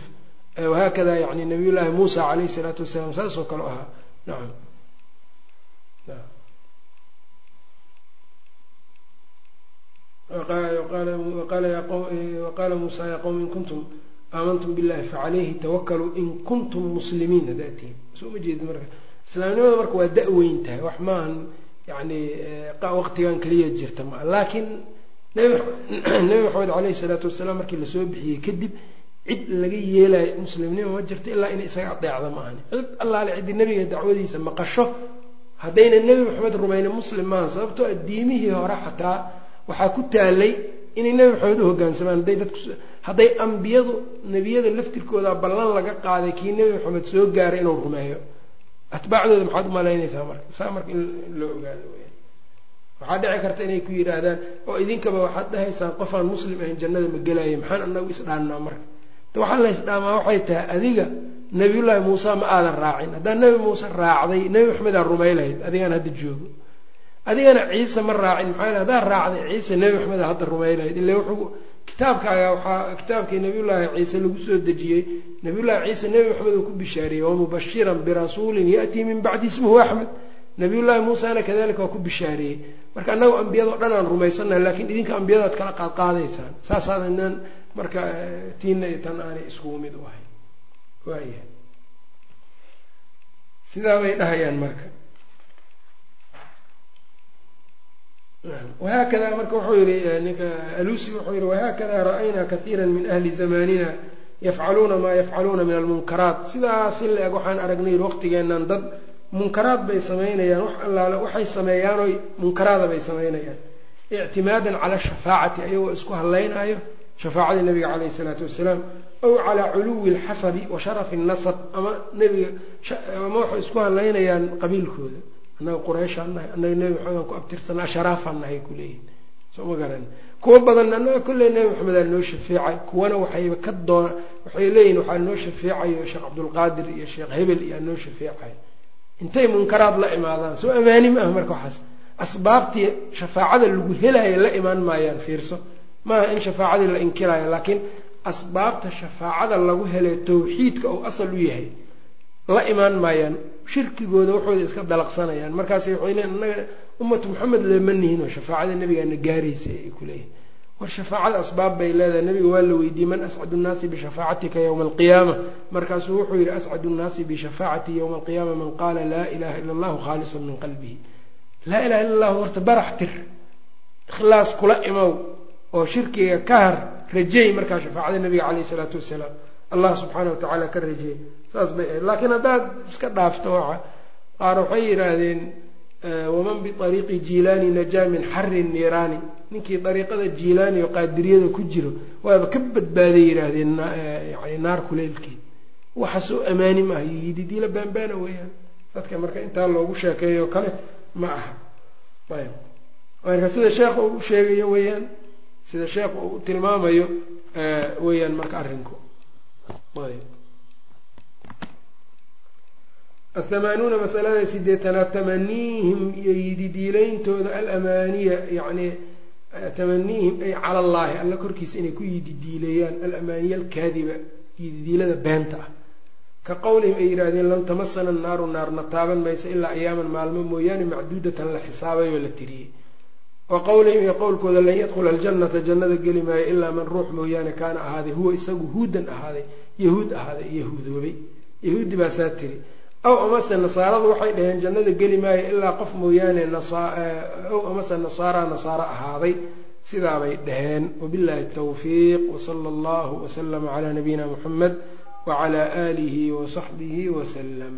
wahaakada yani nabiyullaahi muusa caleyhi isalaatu wasalaam saasoo kale ahaa. Nacam waqaala muusa ya qowm in kuntum aamantum billahi facaleyhi tawakaluu in kuntum muslimiin haddaa tihin soo marka islaamnimada marka waa da-weyn tahay wax maahan yani waqtigan keliya jirta maa laakiin nabi maxamed caleyhi salaatu wasalaam markii la soo bixiyey kadib cid laga yeelayo muslimnima ma jirto ilaa inay isaga adeecda ma ahani cid allaale ciddi nebiga dacwadiisa maqasho haddayna nebi maxamed rumaynin muslim maaha sababtoo a diimihii hore xataa waxaa ku taalay inay nebi maxamed u hogaansamaan. Hadday dadku hadday ambiyadu nebiyada laftirkooda ballan laga qaaday kii nebi maxamed soo gaaray inuu rumeeyo. Atbaacdooda maxaad umalaynaysaa marka? Saa marka in loo ogaado weyaan waxaa dhici karta inay ku yidhaahdaan oo idinkaba waxaad dhahaysaan qofaan muslim ahayn jannada ma gelaya maxaan anagu isdhaannaa marka? Waxaa la isdhaamaa waxay tahay adiga nabiyullaahi muuse ma aadan raacin. Haddaad nebi muuse raacday nebi maxamedaa rumay lahayd adigaan hadda joogo adigana ciise ma raacin maxaa yele haddaad raacday ciise nebi maxameda hadda rumay lahayd ille wuxuu kitaabkaaga waxaa kitaabkii nabiyullaahi ciise lagu soo dejiyey. Nabiyullaahi ciise nebi maxamed uu ku bishaariyey wamubashiran birasuulin ya'tii min bacdi ismuhu axmed. Nabiyullaahi muusena kadalika waa ku bishaariyey. Marka annagu ambiyado dhan aan rumaysannahay lakiin idinka ambiyadaad kala qaadqaadaysaan. Saasaadan marka tiina iyo tan aanay iskugu mid u ahayn. Waaya sidaa dhahayaan marka wahaakada marka wuxuu yihi ninka alusi wuxuu yihi wahaakada ra'aynaa kahiira min ahli zamanina yafcaluuna maa yafcaluuna min almunkaraat sidaas in la eg waxaan aragnay waqtigeenan dad munkaraad bay samaynayaan wax allaale waxay sameeyaan oy munkaraada bay samaynayaan ictimaadan cala shafaacati ayagoo isku hadlaynaayo shafaacadii nabiga caleyhi isalaatu wasalaam aw calaa culuwi alxasabi wa sharafi nasab ama nebiga ama waxay isku hadlaynayaan qabiilkooda annaga qurayshaan nahay annaga nebi maxamed aan ku abtirsana asharaafaan nahay kuleeyihin soo ma garan kuwa badan annaga kolley nebi maxamed aa noo shafeecay. Kuwana waxayba ka doon waxay leeyihiin waxaa noo shafeecayo sheekh cabdulqaadir iyo sheekh hebel iyaa noo shafeecay. Intay munkaraad la imaadaan soo amaani ma ah marka waxaas. Asbaabtii shafaacada lagu helaayo la imaan maayaan fiirso. Maaha in shafaacadii la inkiraayo laakiin asbaabta shafaacada lagu helay tawxiidka uu asal u yahay la imaan maayaan shirkigooda waxooda iska dalaqsanayaan. Markaas waxay leeyiin annaga ummatu maxamed lama nihin oo shafaacada nabigaana gaaraysa ay ku leeyihiin war shafaacada asbaab bay leedahay. Nabiga waa la weydiiyey man ascadu nnaasi bishafaacatika yowma alqiyaama. Markaasuu wuxuu yihi ascadu nnaasi bishafaacati yowma alqiyaama man qaala laa ilaha ila allahu khaalisan min qalbihi. Laa ilaha illa allahu horta barax tir ikhlaas kula imow oo shirkiga ka har rajeey markaa shafaacada nabiga caleyh isalaatu wasalaam allah subxaana wa tacaala ka rajeey saas bay ahayd laakiin haddaad iska dhaafto waxa qaar waxay yidhaahdeen waman biariiqi jiilaani najaa min xari niiraani. Ninkii dariiqada jiilaani oo qaadiriyada ku jiro waaba ka badbaaday yidhaahdeen yani naar kuleylkeed waxaasoo amaani maaha yididiila baanbaana weeyaan. Dadka marka intaa loogu sheekeeyo kale ma aha. Ayb marka sida sheekha uu sheegayo weeyaan sida sheekha uu tilmaamayo weeyaan marka arrinku ayb athamaanuuna masalada sideetanaad tamaniihim iyo yididiileyntooda alamaaniya yacni tamaniihim ay cala allaahi alla korkiisa inay ku yididiileeyaan alamaaniya alkaadiba yididiilada beenta ah ka qowlihim ay yidhaahdeen lan tamasana naaru naarna taaban maysa ilaa ayaaman maalmo mooyaane macduudatan la xisaabay oo la tiriyey wa qowlihim iyo qowlkooda lan yadkhula aljannata jannada geli maayo ilaa man ruux mooyaane kaana ahaaday huwa isagu huudan ahaaday yahuud ahaaday yahuudoobay. Yahuudi baasaa tiri aw amase nasaaradu waxay dhaheen jannada geli maayo ilaa qof mooyaane aw amase nasaara nasaaro ahaaday. Sidaabay dhaheen. Wabillahi tawfiiq wasala allahu waslama calaa nabiyina muxamed wacalaa aalihi wasaxbihi wasalam